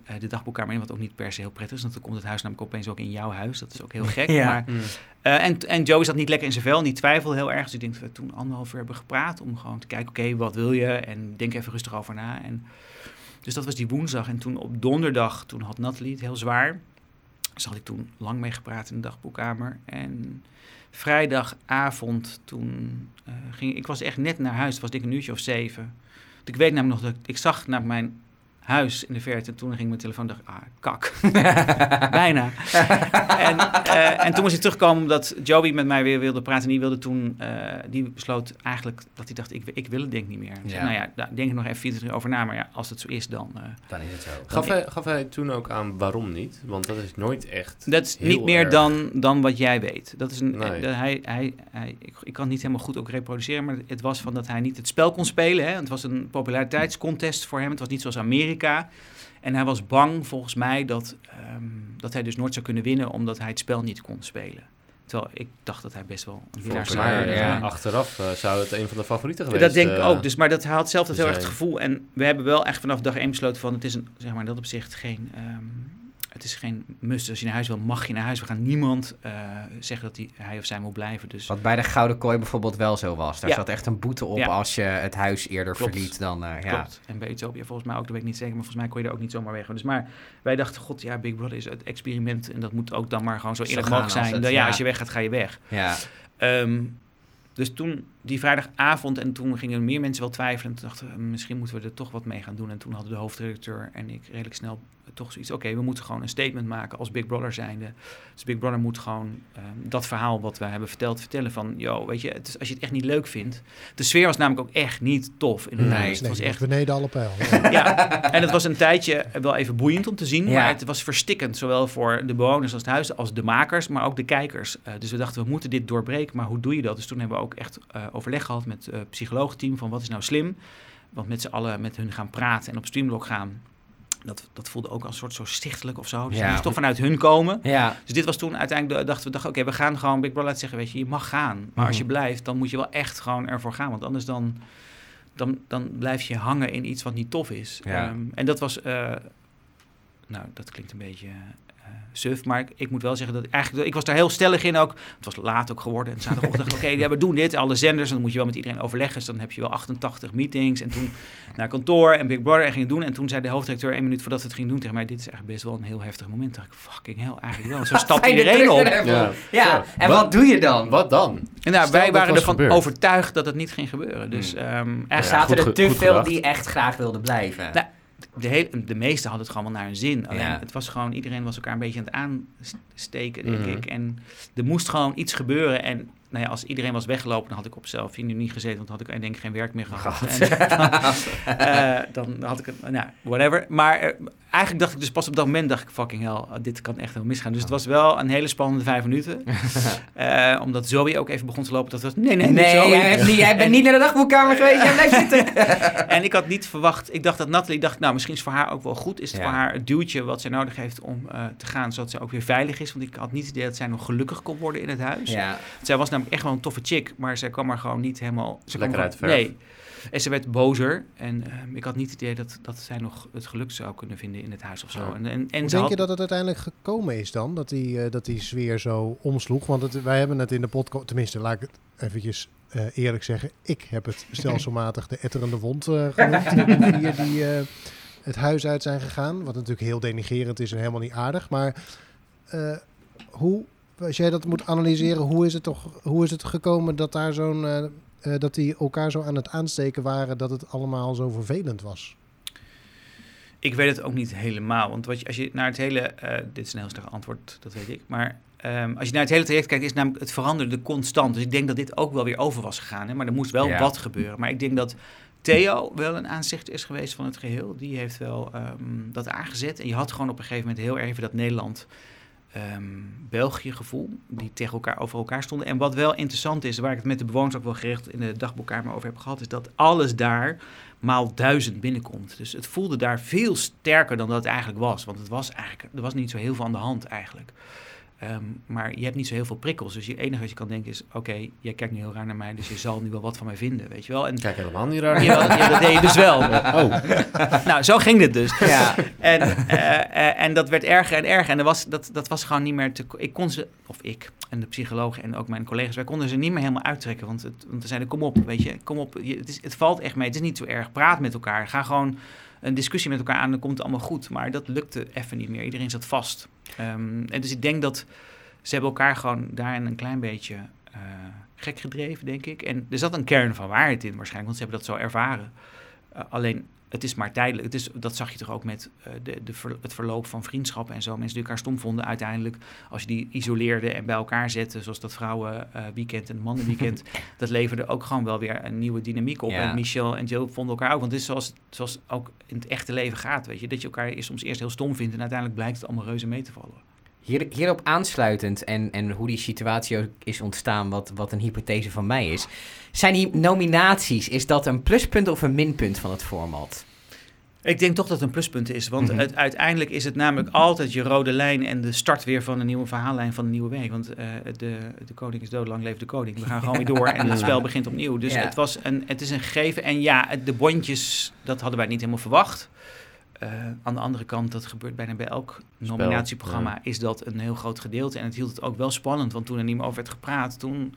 eh, de dagboekkamer in, wat ook niet per se heel prettig is, want dan komt het huis namelijk opeens ook in jouw huis. Dat is ook heel gek. Ja. Maar, Mm. eh, en, en Joey zat niet lekker in zijn vel, en die twijfelde heel erg. Dus ik denk dat we toen anderhalf uur hebben gepraat om gewoon te kijken, oké, wat wil je? En denk even rustig over na. En, dus dat was die woensdag. En toen op donderdag, toen had Nathalie het heel zwaar. Dus had ik toen lang mee gepraat in de dagboekkamer. En vrijdagavond, toen eh, ging ik was echt net naar huis. Het was dik een uurtje of zeven. Want ik weet namelijk nog dat ik, ik zag naar mijn huis in de verte. En toen ging mijn telefoon dacht ah, kak. Bijna. en, eh, en toen moest ik terugkomen omdat Joey met mij weer wilde praten. En die wilde toen, eh, die besloot eigenlijk dat hij dacht, ik, ik wil het denk ik niet meer. Ja. Nou ja, daar denk ik nog even 24 uur over na. Maar ja, als het zo is, dan... eh, Dan is het zo. Gaf, hij, gaf hij toen ook aan waarom niet? Want dat is nooit echt Dat is niet meer erg. dan, dan wat jij weet. Dat is een, Nee. hij, hij, hij, ik, ik kan het niet helemaal goed ook reproduceren, maar het was van dat hij niet het spel kon spelen. Hè. Het was een populariteitscontest voor hem. Het was niet zoals Amerika. En hij was bang, volgens mij, dat, ehm, dat hij dus nooit zou kunnen winnen omdat hij het spel niet kon spelen. Terwijl ik dacht dat hij best wel een winnaar zou Ja. ja. Achteraf eh, zou het een van de favorieten geweest dat denk ik eh, ook. Dus, maar dat hij had zelf dat heel erg het gevoel. En we hebben wel echt vanaf dag één besloten van... het is een, zeg maar, in dat opzicht geen... ehm, het is geen must. Als je naar huis wil, mag je naar huis. We gaan niemand eh, zeggen dat hij, hij of zij moet blijven. Dus Wat bij de Gouden Kooi bijvoorbeeld wel zo was. Daar Ja. zat echt een boete op Ja. als je het huis eerder Klopt. verliet dan... eh, ja. klopt. En bij Utopia volgens mij ook, dat weet ik niet zeker. Maar volgens mij kon je er ook niet zomaar weg. Dus maar wij dachten, god ja, Big Brother is het experiment. En dat moet ook dan maar gewoon zo eerlijk mogelijk zijn. het- ja, ja. als je weggaat, ga je weg. Ja. Ehm, Dus toen, die vrijdagavond, en toen gingen meer mensen wel twijfelen. En toen dachten we, misschien moeten we er toch wat mee gaan doen. En toen hadden de hoofdredacteur en ik redelijk snel toch zoiets. Oké, we moeten gewoon een statement maken als Big Brother zijnde. Dus Big Brother moet gewoon ehm, dat verhaal wat wij hebben verteld, vertellen van... Yo, weet je, het is, als je het echt niet leuk vindt... De sfeer was namelijk ook echt niet tof in het Nee, Het was echt beneden alle pijl. ja, en het was een tijdje wel even boeiend om te zien. Ja. Maar het was verstikkend, zowel voor de bewoners als het huis, als de makers, maar ook de kijkers. Eh, dus we dachten, we moeten dit doorbreken, maar hoe doe je dat? Dus toen hebben we ook echt eh, overleg gehad met het psycholoogteam van wat is nou slim? Want met z'n allen met hun gaan praten en op Streamlog gaan, dat, dat voelde ook als een soort zo stichtelijk of zo. Dus Ja. moest toch vanuit hun komen. Ja, Dus dit was toen uiteindelijk, de- dachten we, dachten, oké, we gaan gewoon Big Brother laten zeggen, weet je, je mag gaan. Maar als je Mhm. blijft, dan moet je wel echt gewoon ervoor gaan. Want anders dan, dan, dan blijf je hangen in iets wat niet tof is. Ja. Ehm, en dat was, eh, nou, dat klinkt een beetje suf, maar ik, ik moet wel zeggen dat eigenlijk, ik was daar heel stellig in ook. Het was laat ook geworden. En zaterdagochtend oké, ja, we doen dit, alle zenders. En dan moet je wel met iedereen overleggen. Dus dan heb je wel 88 meetings. En toen naar kantoor en Big Brother en ging het doen. En toen zei de hoofddirecteur één minuut voordat we het gingen doen tegen mij, dit is eigenlijk best wel een heel heftig moment. Toen dacht ik, fucking hell, eigenlijk wel. Zo stapt iedereen op. Ja. Ja, en Wat- wat doe je dan? Wat dan? En nou, Stel wij waren ervan gebeurd. overtuigd dat het niet ging gebeuren. Dus ehm Er zaten goed er te veel gedacht. die echt graag wilden blijven. Nou, de, hele, de meesten hadden het gewoon wel naar hun zin. Alleen Ja. het was gewoon, iedereen was elkaar een beetje aan het aansteken, denk Mhm. ik. En er moest gewoon iets gebeuren. En nou ja, als iedereen was weggelopen, dan had ik op zelf uur niet gezeten. Want dan had ik denk ik geen werk meer gehad. En, eh, dan had ik het, nou, whatever. Maar eh, eigenlijk dacht ik dus pas op dat moment, dacht ik, fucking hell, oh, dit kan echt heel misgaan. Dus het was wel een hele spannende vijf minuten. Eh, omdat Zoe ook even begon te lopen. Dat was, nee, nee, Nee, Zoe. jij, hebt niet, jij bent niet naar de dagboekkamer geweest. Jij blijft zitten. En ik had niet verwacht, ik dacht dat Nathalie, dacht, nou misschien is het voor haar ook wel goed. Is het Ja. voor haar het duwtje wat zij nodig heeft om eh, te gaan, zodat zij ook weer veilig is. Want ik had niet het idee dat zij nog gelukkig kon worden in het huis. Ja, Zij was namelijk echt wel een toffe chick, maar zij kwam er gewoon niet helemaal... Ze Lekker er uit de gewoon- verf. Nee. En ze werd bozer. En ehm, ik had niet het idee dat, dat zij nog het geluk zou kunnen vinden in het huis of zo. Ja. En, en, en Hoe ze denk had- je dat het uiteindelijk gekomen is dan? Dat die, eh, dat die sfeer zo omsloeg? Want het, wij hebben het in de podcast... Tenminste, laat ik het eventjes eh, eerlijk zeggen. Ik heb het stelselmatig de etterende wond eh genoemd. de vier die eh, het huis uit zijn gegaan. Wat natuurlijk heel denigerend is en helemaal niet aardig. Maar eh, hoe, als jij dat moet analyseren... Hoe is het, toch, hoe is het gekomen dat daar zo'n... eh, eh, dat die elkaar zo aan het aansteken waren... dat het allemaal zo vervelend was? Ik weet het ook niet helemaal. Want wat je, als je naar het hele. eh, dit is een heel sterk antwoord, dat weet ik. Maar ehm, als je naar het hele traject kijkt, is namelijk het veranderde constant. Dus ik denk dat dit ook wel weer over was gegaan. Hè? Maar er moest wel Ja. wat gebeuren. Maar ik denk dat Theo wel een aanzicht is geweest van het geheel. Die heeft wel ehm, dat aangezet. En je had gewoon op een gegeven moment heel erg even dat Nederland. Ehm, België gevoel, die tegen elkaar over elkaar stonden. En wat wel interessant is, waar ik het met de bewoners ook wel gericht in de dagboekkamer over heb gehad, is dat alles daar maal duizend binnenkomt. Dus het voelde daar veel sterker dan dat het eigenlijk was. Want het was eigenlijk, er was niet zo heel veel aan de hand eigenlijk. Ehm, maar je hebt niet zo heel veel prikkels. Dus je enige wat je kan denken is... oké, jij kijkt nu heel raar naar mij... dus je zal nu wel wat van mij vinden, weet je wel. En Ik kijk helemaal niet raar. Jawel, ja, dat deed je dus wel. Oh, nou, zo ging dit dus. ja. En, eh, eh, en dat werd erger en erger. En er was, dat, dat was gewoon niet meer te... Ik kon ze, of ik en de psycholoog en ook mijn collega's... wij konden ze niet meer helemaal uittrekken. Want, het, want ze zeiden, kom op, weet je. Kom op, je, het, is, het valt echt mee. Het is niet zo erg. Praat met elkaar. Ga gewoon een discussie met elkaar aan. Dan komt het allemaal goed. Maar dat lukte even niet meer. Iedereen zat vast. Ehm, en dus ik denk dat... Ze hebben elkaar gewoon daarin een klein beetje eh, gek gedreven, denk ik. En er zat een kern van waarheid in waarschijnlijk, want ze hebben dat zo ervaren. Eh, alleen, het is maar tijdelijk. Het is, dat zag je toch ook met eh, de, de ver- het verloop van vriendschappen en zo. Mensen die elkaar stom vonden uiteindelijk. Als je die isoleerde en bij elkaar zette, zoals dat vrouwenweekend en mannenweekend. dat leverde ook gewoon wel weer een nieuwe dynamiek op. Ja. En Michel en Joe vonden elkaar ook. Want het is zoals, zoals ook in het echte leven gaat, weet je. Dat je elkaar soms eerst heel stom vindt en uiteindelijk blijkt het allemaal reuze mee te vallen. Hier, hierop aansluitend en, en hoe die situatie ook is ontstaan, wat, wat een hypothese van mij is. Zijn die nominaties, is dat een pluspunt of een minpunt van het format? Ik denk toch dat het een pluspunt is. Want Mhm. uiteindelijk is het namelijk altijd je rode lijn en de start weer van een nieuwe verhaallijn van een nieuwe week. Want eh, de, de koning is dood, lang leeft de koning. We gaan gewoon weer door en het spel begint opnieuw. Dus Ja. het, was een, het is een gegeven. En ja, het- de bondjes, dat hadden wij niet helemaal verwacht. Eh, aan de andere kant, dat gebeurt bijna bij elk nominatieprogramma, is dat een heel groot gedeelte. En het hield het ook wel spannend, want toen er niet meer over werd gepraat, toen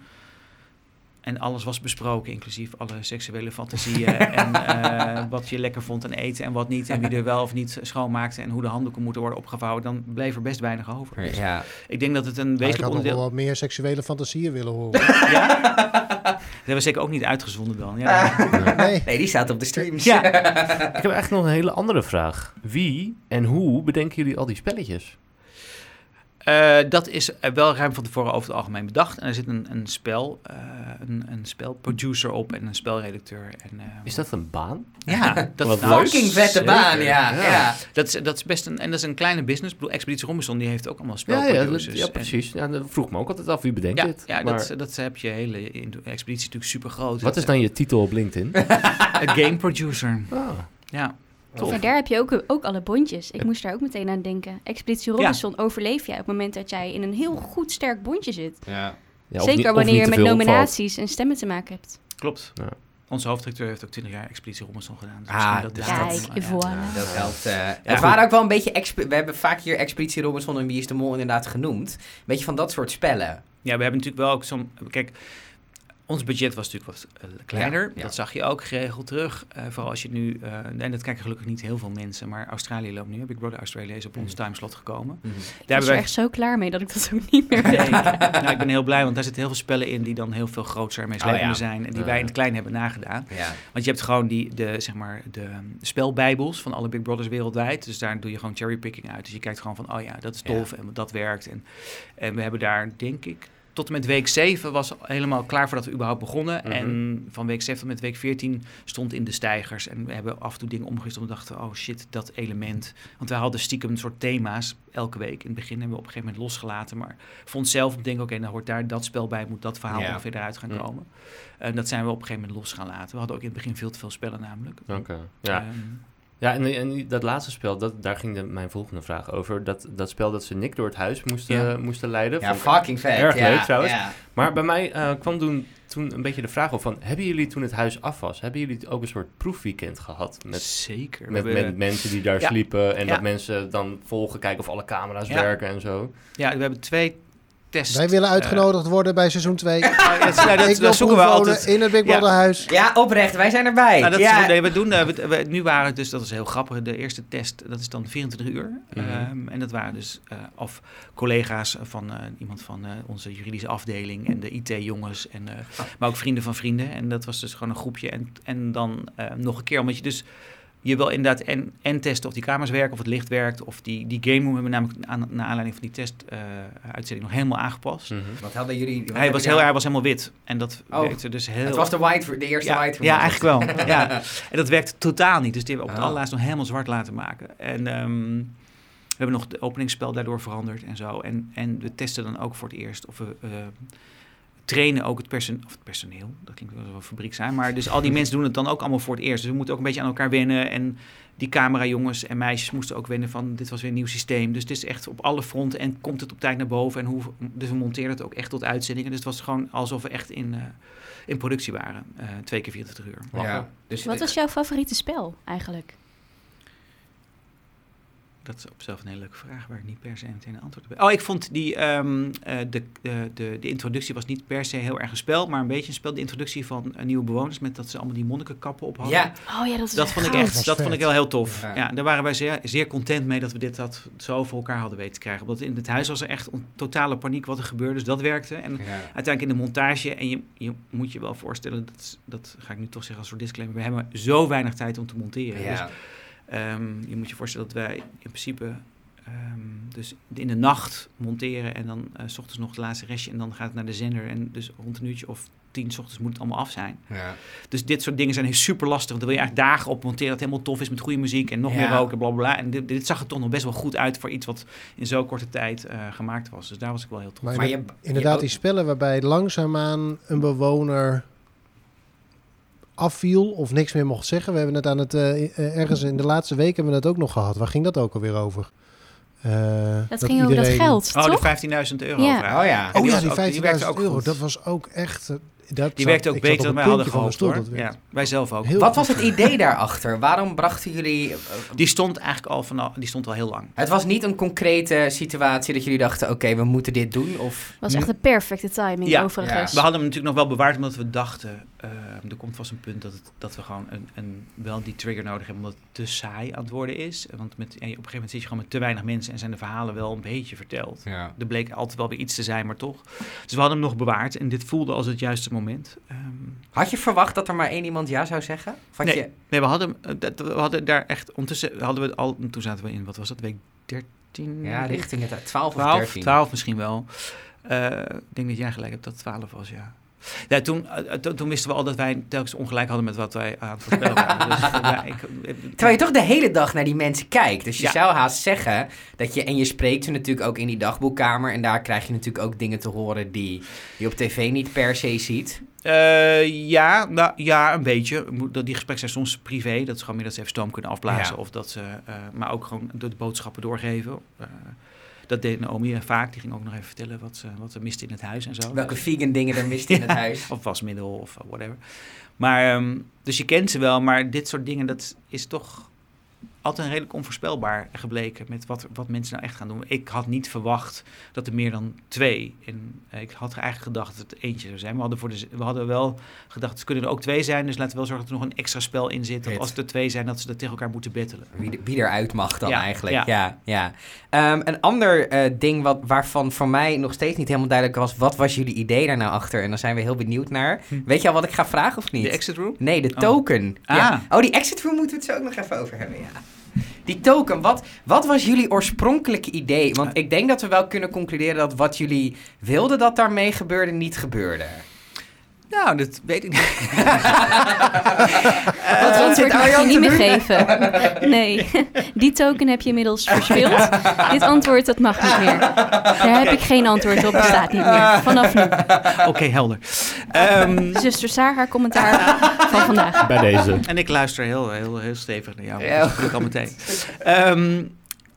en alles was besproken, inclusief alle seksuele fantasieën. en eh, wat je lekker vond aan eten en wat niet. En wie er wel of niet schoonmaakte. En hoe de handdoeken moeten worden opgevouwen. Dan bleef er best weinig over. Dus Ja. ik denk dat het een Maar ik wezenlijk had nog wel onderdeel... wat meer seksuele fantasieën willen horen. Ja? Dat hebben we zeker ook niet uitgezonden dan. Ja. Nee. Nee, die staat op de streams. Ja. Ik heb eigenlijk nog een hele andere vraag. Wie en hoe bedenken jullie al die spelletjes? Eh, dat is eh, wel ruim van tevoren over het algemeen bedacht. En er zit een, een spel, eh, een, een spelproducer op en een spelredacteur. En, Is dat een baan? Ja, dat, nou, leuk. fucking vette baan, ja. Ja. ja. dat, is, dat is best een, en dat is een kleine business. Ik bedoel, Expeditie Robinson die heeft ook allemaal Ja, ja, spelproducers. dat- ja, En- precies. Ja, dat vroeg me ook altijd af, wie bedenkt Ja, dit? ja Maar dat, dat heb je hele expeditie is natuurlijk super groot. wat is dan je titel op LinkedIn? een game producer? Ah, Ja. Tof. Ja, daar heb je ook, ook alle bondjes. Ik moest daar ook meteen aan denken. Expeditie Robinson overleef jij op het moment dat jij in een heel goed sterk bondje zit. Ja, Zeker niet- wanneer je met nominaties en stemmen te maken hebt. Klopt. Ja. Onze hoofdredacteur heeft ook 20 jaar Expeditie Robinson gedaan. Dus Ah, dus is Kijk, voilà. Dat helpt. eh, Ja, het goed. waren ook wel een beetje... We hebben vaak hier Expeditie Robinson en Wie is de Mol inderdaad genoemd. Een beetje van dat soort spellen. Ja, we hebben natuurlijk wel ook zo'n... Kijk, ons budget was natuurlijk wat eh, kleiner. Ja, ja. Dat zag je ook geregeld terug. Eh, vooral als je nu... eh, en dat kijken gelukkig niet heel veel mensen. Maar Australië loopt nu. Big Brother Australia is op ons timeslot gekomen. Ik Daar er wij... echt zo klaar mee dat ik dat ook niet meer weet. nou, ik ben heel blij, want daar zitten heel veel spellen in die dan heel veel groter en meeslepender Oh, ja. zijn. En die wij in het klein hebben nagedaan. Ja. Want je hebt gewoon die, de, zeg maar, de spelbijbels van alle Big Brothers wereldwijd. Dus daar doe je gewoon cherrypicking uit. Dus je kijkt gewoon van, oh ja, dat is tof en dat werkt. En, en we hebben daar, denk ik, tot en met week 7 was helemaal klaar voordat we überhaupt begonnen. Mhm. En van week 7 tot met week 14 stond in de stijgers. En we hebben af en toe dingen omgezet omdat we dachten, oh shit, dat element. Want wij hadden stiekem een soort thema's elke week. In het begin hebben we op een gegeven moment losgelaten. Maar vond zelf, ik denk, oké, dan hoort daar dat spel bij, moet dat verhaal Ja. ongeveer eruit gaan Mhm. komen. En dat zijn we op een gegeven moment los gaan laten. We hadden ook in het begin veel te veel spellen namelijk. Oké. Ja, Ehm, ja en, en dat laatste spel, dat, daar ging de, mijn volgende vraag over. Dat, dat spel dat ze Nick door het huis moesten, Ja. moesten leiden. Ja, fucking vet. Erg ja, leuk trouwens. Ja. Maar bij mij eh, kwam toen, toen een beetje de vraag op van... Hebben jullie toen het huis af was, hebben jullie ook een soort proefweekend gehad? Met, Zeker. Met, met mensen die daar sliepen en dat mensen dan volgen, kijken of alle camera's werken en zo. ja, we hebben twee Wij willen eh, uitgenodigd worden bij seizoen 2. oh, ja, dat, nou, dat, zoeken we altijd. in het Big Ja. Brother huis. Ja, oprecht. Wij zijn erbij. Nou, dat ja. is, nee, we doen, eh, we- we- nu waren het dus, dat is heel grappig, de eerste test, dat is dan 24 uur. Mhm. Ehm, en dat waren dus eh, of collega's van eh, iemand van eh, onze juridische afdeling en de IT-jongens, en eh, maar ook vrienden van vrienden. En dat was dus gewoon een groepje. En, en dan eh, nog een keer, omdat je dus, je wil inderdaad en, en testen of die kamers werken, of het licht werkt, of die, die game room hebben we namelijk aan, naar aanleiding van die test-uitzending nog helemaal aangepast. Mhm. Wat hadden jullie... wat Hij was, heel, hij was helemaal wit. En dat Oh. werkte dus heel... Het was de, white, de eerste ja, white. Ja, eigenlijk het. wel. ja. En dat werkte totaal niet. Dus die hebben we op het Oh. allerlaatst nog helemaal zwart laten maken. En ehm, we hebben nog de openingsspel daardoor veranderd en zo. En, en we testen dan ook voor het eerst of we... eh, trainen ook het, perso- of het personeel, dat klinkt wel een fabriek zijn, maar dus al die mensen doen het dan ook allemaal voor het eerst. Dus we moeten ook een beetje aan elkaar wennen en die camerajongens en meisjes moesten ook wennen van dit was weer een nieuw systeem. Dus het is echt op alle fronten en komt het op tijd naar boven en hoe, dus we monteren het ook echt tot uitzendingen. Dus het was gewoon alsof we echt in, eh, in productie waren, eh, twee keer 24 uur. Ja. Dus Wat was jouw favoriete spel eigenlijk? Dat is op zichzelf een hele leuke vraag waar ik niet per se meteen een antwoord op heb. Oh, ik vond die, ehm, eh, de, de, de, de introductie was niet per se heel erg een spel, maar een beetje een spel. De introductie van eh, nieuwe bewoners met dat ze allemaal die monnikenkappen op hadden. Ja, Oh ja, dat is Dat vond ik echt, dat vond ik wel heel tof. Ja. Ja. daar waren wij zeer, zeer content mee dat we dit dat zo voor elkaar hadden weten te krijgen. Want in het huis was er echt on- totale paniek wat er gebeurde, dus dat werkte. En ja. uiteindelijk in de montage, en je, je moet je wel voorstellen, dat, dat ga ik nu toch zeggen als soort disclaimer, we hebben zo weinig tijd om te monteren. Dus Ehm, je moet je voorstellen dat wij in principe ehm, dus in de nacht monteren en dan eh, s ochtends nog het laatste restje en dan gaat het naar de zender en dus rond een uurtje of tien 's ochtends moet het allemaal af zijn. Ja. Dus dit soort dingen zijn super lastig. Want dan wil je eigenlijk dagen op monteren dat helemaal tof is met goede muziek en nog Ja. meer roken, bla bla bla. En dit, dit zag er toch nog best wel goed uit voor iets wat in zo'n korte tijd eh, gemaakt was. Dus daar was ik wel heel trots Maar op. Maar je- je, Inderdaad, je- die spellen waarbij langzaamaan een bewoner afviel of niks meer mocht zeggen. We hebben het aan het eh, eh, ergens in de laatste week hebben we het ook nog gehad. Waar ging dat ook alweer over? Eh, Dat ging over dat geld, Oh, toch? de 15.000 euro Ja. vraag. Oh ja. En Oh die ja, die ook- die 15.000 werkte ook euro. goed. Dat was ook echt. dat Die zat- werkte ook beter dan wij hadden van gehoopt stoel, hoor. dat werkte. Ja, wij zelf ook. Heel Wat was het idee daarachter? Waarom brachten jullie... Die stond eigenlijk al vanaf, die stond al heel lang. Het was niet een concrete situatie dat jullie dachten... oké, we moeten dit doen, of... was echt de perfecte timing Ja, overigens. We hadden hem natuurlijk nog wel bewaard omdat we dachten, er komt vast een punt dat, het, dat we gewoon een, een, wel die trigger nodig hebben omdat het te saai aan het worden is. Want met, op een gegeven moment zit je gewoon met te weinig mensen en zijn de verhalen wel een beetje verteld. Ja. Er bleek altijd wel weer iets te zijn, maar toch. Dus we hadden hem nog bewaard en dit voelde als het juiste moment. Ehm, Had je verwacht dat er maar één iemand ja zou zeggen? Of Nee. je... nee, we hadden, eh, we hadden daar echt, ondertussen hadden we al, toen zaten we in, wat was dat, week 13? Ja, richting het 12 of 12, 13. 12 misschien wel. Eh, ik denk dat jij gelijk hebt dat het 12 was, ja. Ja, toen, eh, to- toen wisten we al dat wij telkens ongelijk hadden met wat wij aan het voorspellen waren. Dus, eh, ja, ik, eh, Terwijl je toch de hele dag naar die mensen kijkt. Dus je Ja. zou haast zeggen dat je... En je spreekt ze natuurlijk ook in die dagboekkamer. En daar krijg je natuurlijk ook dingen te horen die je op tv niet per se ziet. Eh, ja, nou, ja, een beetje. Die gesprekken zijn soms privé. Dat is gewoon meer dat ze even stoom kunnen afblazen. Ja. Of dat ze, eh, maar ook gewoon door de boodschappen doorgeven. Eh, dat deed Naomi vaak. Die ging ook nog even vertellen wat ze, wat ze miste in het huis en zo. Welke vegan dingen er mist in het huis. Of wasmiddel of eh, whatever. Maar, ehm, dus je kent ze wel, maar dit soort dingen, dat is toch altijd redelijk onvoorspelbaar gebleken met wat, wat mensen nou echt gaan doen. Ik had niet verwacht dat er meer dan twee. En eh, ik had eigenlijk gedacht dat het eentje zou zijn. We hadden, voor de, we hadden wel gedacht, het kunnen er ook twee zijn. Dus laten we wel zorgen dat er nog een extra spel in zit. Dat als er twee zijn, dat ze dat tegen elkaar moeten bettelen. Wie, wie eruit mag dan Ja, eigenlijk. Ja, ja. ja. Ehm, een ander eh, ding wat, waarvan voor mij nog steeds niet helemaal duidelijk was... wat was jullie idee daar nou achter? En daar zijn we heel benieuwd naar. Hm. Weet je al wat ik ga vragen of niet? De exit room? Nee, de Oh. token. Ah. Ja. Oh, die exit room moeten we het zo ook nog even over hebben, ja. Die token, wat, wat was jullie oorspronkelijke idee? Want ik denk dat we wel kunnen concluderen dat wat jullie wilden dat daarmee gebeurde, niet gebeurde. Nou, dat weet ik niet. Dat wat antwoord zit mag je niet te meer geven. Nee, die token heb je inmiddels verspeeld. Dit antwoord, dat mag niet meer. Daar heb ik geen antwoord op, bestaat niet meer. Vanaf nu. Oké, helder. Ehm, Zuster Saar, haar commentaar van vandaag. Bij deze. En ik luister heel, heel, heel stevig naar jou. Ja. Dat ik al meteen. Ehm,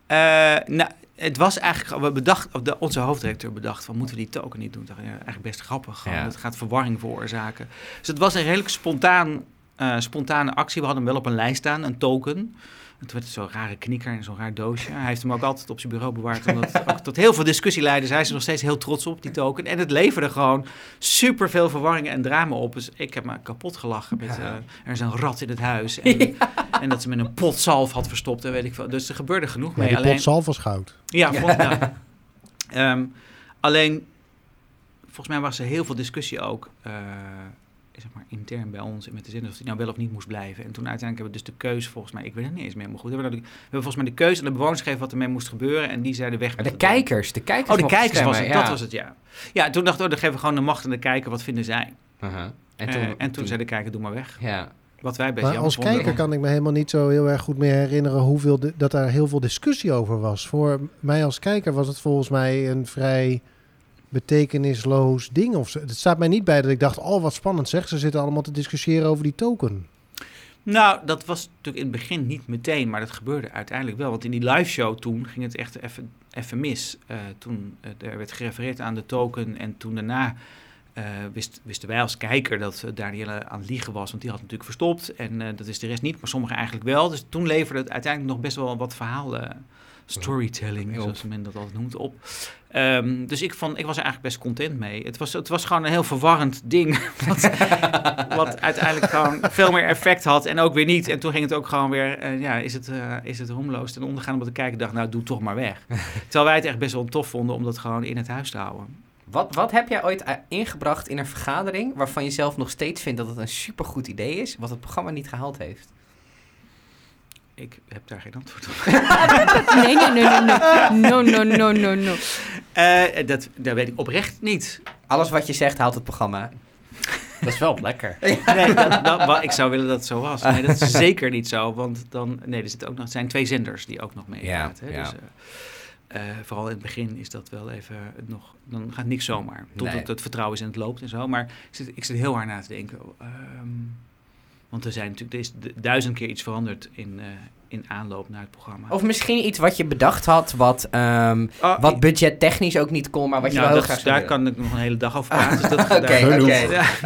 eh, nou, het was eigenlijk... We bedacht, de, onze hoofddirecteur bedacht van... moeten we die token niet doen? Dacht, ja, eigenlijk best grappig. Ja. Dat gaat verwarring veroorzaken. Dus het was een redelijk spontaan, eh, spontane actie. We hadden hem wel op een lijst staan, een token. En toen werd het zo'n rare knieker in zo'n raar doosje. Hij heeft hem ook altijd op zijn bureau bewaard. Omdat het ook tot heel veel discussie leidde. Hij is er nog steeds heel trots op, die token. En het leverde gewoon super veel verwarringen en drama op. Dus ik heb me kapot gelachen. Met, eh, er is een rat in het huis. En, en dat ze met een pot zalf had verstopt. En weet ik veel. Dus er gebeurde genoeg Ja, mee. die alleen, pot zalf was goud. ja, vond- ja. Ehm, alleen, volgens mij was er heel veel discussie ook, eh, zeg maar, intern bij ons met de zin of hij nou wel of niet moest blijven. En toen uiteindelijk hebben we dus de keuze, volgens mij, ik weet het niet eens meer helemaal goed. We hebben, de- we hebben volgens mij de keuze aan de bewoners gegeven wat ermee moest gebeuren. En die zeiden weg. Maar de kijkers, de kijkers Oh, de kijkers was het, stemmen, dat was het, ja. Ja, toen dachten we, dan geven we gewoon de macht aan de kijker, wat vinden zij? Uh-huh. En En toen, en toen zei de kijker, doe maar weg. Ja. Wat wij best Maar als vonden. kijker kan ik me helemaal niet zo heel erg goed meer herinneren hoeveel de- dat daar heel veel discussie over was. Voor mij als kijker was het volgens mij een vrij betekenisloos ding. Of. Het staat mij niet bij dat ik dacht, oh wat spannend zeg, ze zitten allemaal te discussiëren over die token. Nou, dat was natuurlijk in het begin niet meteen, maar dat gebeurde uiteindelijk wel. Want in die live show toen ging het echt even, even mis. Eh, toen eh, er werd gerefereerd aan de token en toen daarna eh, wist, wisten wij als kijker dat Danielle aan het liegen was. Want die had natuurlijk verstopt en dat is de rest niet, maar sommigen eigenlijk wel. Dus toen leverde het uiteindelijk nog best wel wat verhaal, eh, storytelling, Op. zoals men dat altijd noemt, op. Ehm, dus ik, vond, ik was er eigenlijk best content mee. Het was, het was gewoon een heel verwarrend ding. Wat, wat uiteindelijk gewoon veel meer effect had en ook weer niet. En toen ging het ook gewoon weer, eh, ja, is het, eh, is het roemloos ten ondergaan omdat de kijker dacht, nou, doe toch maar weg. Terwijl wij het echt best wel tof vonden om dat gewoon in het huis te houden. Wat, wat heb jij ooit eh, ingebracht in een vergadering waarvan je zelf nog steeds vindt dat het een supergoed idee is, wat het programma niet gehaald heeft? Ik heb daar geen antwoord op. Nee, nee, nee, nee, nee. No, no, no, no, no. Eh, dat, dat weet ik oprecht niet. Alles wat je zegt haalt het programma. Dat is wel lekker. Nee, dat, dat- ik zou willen dat het zo was. Nee, dat is zeker niet zo. Want dan, nee, er zitten ook nog, het zijn twee zenders die ook nog meepraten. Ja, hè. ja. Dus, eh, eh, vooral in het begin is dat wel even nog, dan gaat niks zomaar. Totdat Nee. het vertrouwen is en het loopt en zo. Maar ik zit, ik zit heel hard na te denken. ehm, want er zijn natuurlijk, er is d- duizend keer iets veranderd in, eh, in aanloop naar het programma. Of misschien iets wat je bedacht had, wat, ehm, Oh, wat budgettechnisch ook niet kon, maar wat je nou, wel heel graag Daar willen. kan ik nog een hele dag over praten. dus dat, Oké,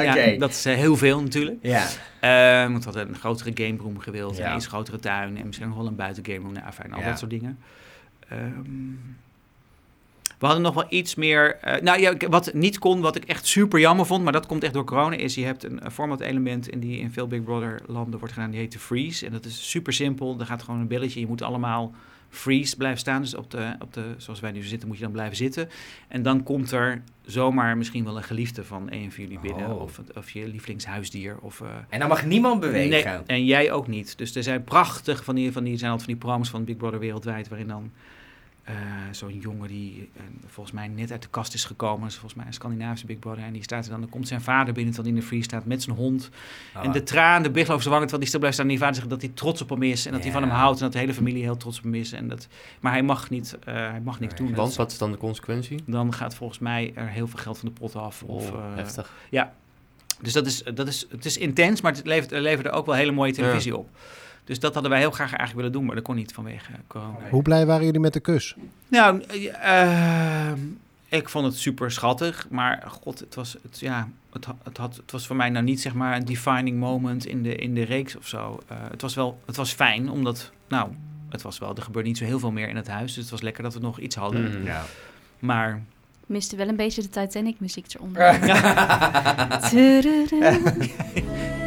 Ja, dat is eh, heel veel natuurlijk. Ja. Eh, want we hadden een grotere game room gewild, Ja. een iets grotere tuin en misschien nog wel een buiten game room. Nou, al dat soort dingen. Ehm, we hadden nog wel iets meer. eh, nou ja, wat niet kon, wat ik echt super jammer vond, maar dat komt echt door corona, is je hebt een, een format element in die in veel Big Brother landen wordt gedaan, die heet de freeze. En dat is super simpel. Er gaat gewoon een belletje, je moet allemaal freeze blijven staan. Dus op de, op de, zoals wij nu zitten, moet je dan blijven zitten. En dan komt er zomaar misschien wel een geliefde van een van jullie binnen. Oh. Of, of je lievelingshuisdier. Of, eh, En dan mag niemand bewegen. Nee, en jij ook niet. Dus er zijn prachtig van die, van die, zijn altijd van die programma's van Big Brother wereldwijd, waarin dan eh, zo'n jongen die eh, volgens mij net uit de kast is gekomen, is volgens mij een Scandinavische Big Brother, en die staat er dan, dan komt zijn vader binnen, terwijl hij in de free staat met zijn hond. Oh, En de traan, de over zijn wangen, terwijl die stil blijft staan. En die vader zegt dat hij trots op hem is en dat hij van Ja. hem houdt en dat de hele familie heel trots op hem is. En dat, maar hij mag niet, eh, hij mag niks Nee. doen. Want Dat- wat is dan de consequentie? dan gaat volgens mij er heel veel geld van de pot af. Of, Oh, eh, heftig. dus dat is, dat is, het is intens, maar het levert, er leverde ook wel hele mooie televisie op. Dus dat hadden wij heel graag eigenlijk willen doen, maar dat kon niet vanwege corona. Hoe blij waren jullie met de kus? Nou, eh, ik vond het super schattig, maar god, het was, het, ja, het, het, had, het was voor mij nou niet zeg maar een defining moment in de, in de reeks of zo. Eh, het was wel, het was fijn, omdat, nou, het was wel, er gebeurt niet zo heel veel meer in het huis, dus het was lekker dat we nog iets hadden. Ja. Maar Miste wel een beetje de Titanic muziek eronder.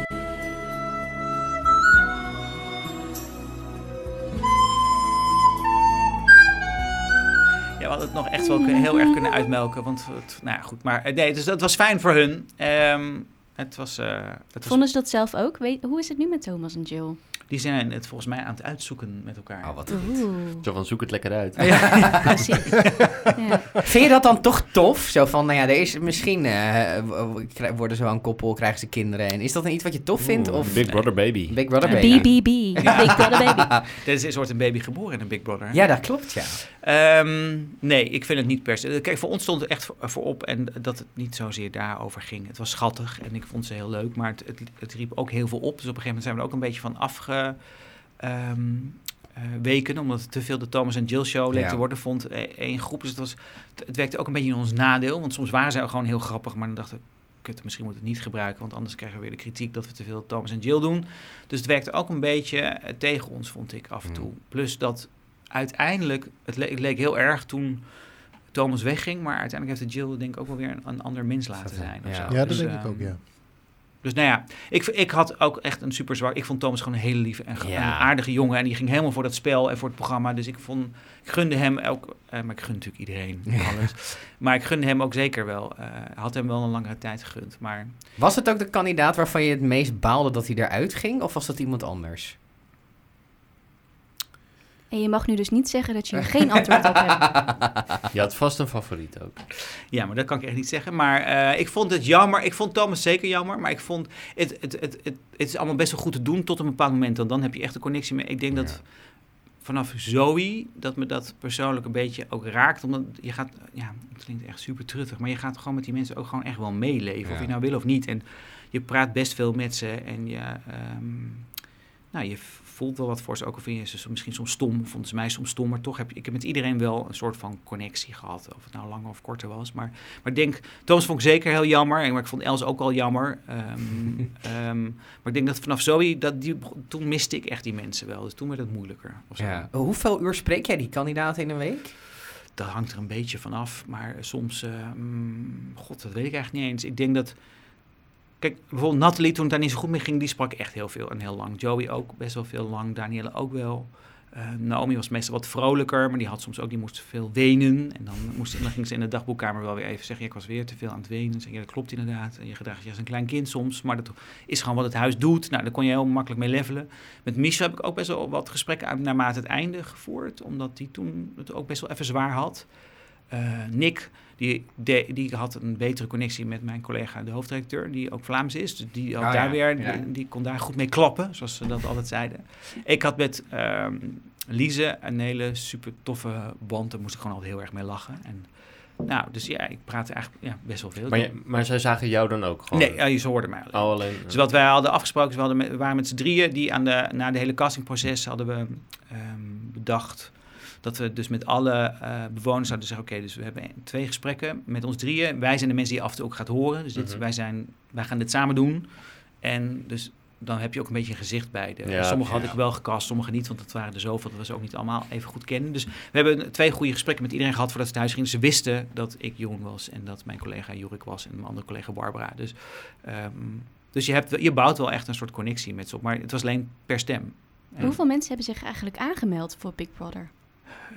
het nog echt wel heel erg kunnen uitmelken. Want het, nou ja, goed. Maar eh, nee, dus dat was fijn voor hun. Ehm, het was, eh, het Vonden ze dat zelf ook? Weet, hoe is het nu met Thomas en Jill? Die zijn het volgens mij aan het uitzoeken met elkaar. Oh, wat Oeh, Zo van, zoek het lekker uit. precies. Ja. Vind je dat dan toch tof? Zo van, nou ja, er is misschien eh, worden ze wel een koppel, krijgen ze kinderen. En is dat dan iets wat je tof vindt? Oeh, Of Big Brother Baby. Big Brother baby? BBB, Big Brother Baby. Er is een soort een baby geboren in een Big Brother. Ja, dat klopt, ja. Ehm, nee, ik vind het niet per se. Kijk, voor ons stond het echt voor, voorop en dat het niet zozeer daarover ging. Het was schattig en ik vond ze heel leuk, maar het, het, het riep ook heel veel op. Dus op een gegeven moment zijn we er ook een beetje van afge... ehm, eh, weken, omdat het te veel de Thomas en Jill show leek Ja. te worden, vond eh, één groep. Dus het, was, het, het werkte ook een beetje in ons nadeel, want soms waren zij gewoon heel grappig, maar dan dachten we, kut, misschien moeten we het niet gebruiken, want anders krijgen we weer de kritiek dat we te veel Thomas en Jill doen. Dus het werkte ook een beetje eh, tegen ons, vond ik af en toe. Plus dat uiteindelijk, het, le- het leek heel erg toen Thomas wegging, maar uiteindelijk heeft de Jill denk ik ook wel weer een, een ander mens laten zijn. Ja. Ja, dat Dus, denk ik ehm, ook, ja. Dus nou ja, ik, ik had ook echt een super zwak. Ik vond Thomas gewoon een hele lieve en Ja. een aardige jongen. En die ging helemaal voor dat spel en voor het programma. Dus ik vond, ik gunde hem ook, eh, maar ik gun natuurlijk iedereen alles. Maar ik gunde hem ook zeker wel. eh, had hem wel een langere tijd gegund. Maar Was het ook de kandidaat waarvan je het meest baalde dat hij eruit ging? Of was dat iemand anders? En je mag nu dus niet zeggen dat je er geen antwoord op hebt. Je had vast een favoriet ook. ja, maar dat kan ik echt niet zeggen. Maar eh, ik vond het jammer. Ik vond Thomas zeker jammer. Maar ik vond het, het, het, het, het is allemaal best wel goed te doen tot een bepaald moment. Want dan heb je echt een connectie mee. Ik denk dat vanaf Zoe, dat me dat persoonlijk een beetje ook raakt. Omdat je gaat, ja, het klinkt echt super truttig, maar je gaat gewoon met die mensen ook gewoon echt wel meeleven. Of je nou wil of niet. En je praat best veel met ze en je, ehm, nou, je voelt wel wat voor ze. Ook al vind je ze misschien soms stom, vonden ze mij soms stom. Maar toch heb ik heb met iedereen wel een soort van connectie gehad. Of het nou langer of korter was. Maar, maar ik denk, Thomas vond ik zeker heel jammer. En maar ik vond Els ook al jammer. Ehm, ehm, maar ik denk dat vanaf Zoe, dat die, toen miste ik echt die mensen wel. Dus toen werd het moeilijker. Ja. Hoeveel uur spreek jij die kandidaat in een week? Dat hangt er een beetje van af. Maar soms, eh, mm, god, dat weet ik eigenlijk niet eens. Ik denk dat... Kijk, bijvoorbeeld Nathalie, toen het daar niet zo goed mee ging, die sprak echt heel veel en heel lang. Joey ook best wel veel lang. Danielle ook wel. Eh, Naomi was meestal wat vrolijker, maar die had soms ook, die moest veel wenen. En dan, moest, dan ging ze in de dagboekkamer wel weer even zeggen, ik was weer te veel aan het wenen. Zeg, ja, dat klopt inderdaad. En je gedraagt je als een klein kind soms, maar dat is gewoon wat het huis doet. Nou, daar kon je heel makkelijk mee levelen. Met Misha heb ik ook best wel wat gesprekken aan, naarmate het einde gevoerd, omdat die toen het ook best wel even zwaar had. Eh, Nick, die, de- die had een betere connectie met mijn collega, de hoofdredacteur, die ook Vlaams is. Dus die, had Oh daar ja, weer, ja. die, die kon daar goed mee klappen, zoals ze dat altijd zeiden. Ik had met ehm Lise een hele super toffe band. Daar moest ik gewoon altijd heel erg mee lachen. En nou, dus ja, ik praatte eigenlijk ja, best wel veel. Maar, je- maar zij zagen jou dan ook gewoon? nee, ja, ze hoorden mij alleen. Oh, alleen... Dus wat wij hadden afgesproken, we, hadden met- we waren met z'n drieën die aan de, na de hele castingproces hadden we ehm, bedacht dat we dus met alle eh, bewoners zouden zeggen, oké, dus we hebben twee gesprekken met ons drieën. Wij zijn de mensen die je af en toe ook gaat horen. Dus dit, Mhm. wij, zijn, wij gaan dit samen doen. En dus dan heb je ook een beetje een gezicht bij de. Ja, sommige had ik wel gecast, sommige niet, want dat waren er zoveel dat we ze ook niet allemaal even goed kennen. Dus we hebben twee goede gesprekken met iedereen gehad voordat ze thuis gingen. Ze wisten dat ik jong was en dat mijn collega Jurik was en mijn andere collega Barbara. Dus, ehm, dus je, hebt, je bouwt wel echt een soort connectie met ze op, maar het was alleen per stem. En, Hoeveel mensen hebben zich eigenlijk aangemeld voor Big Brother?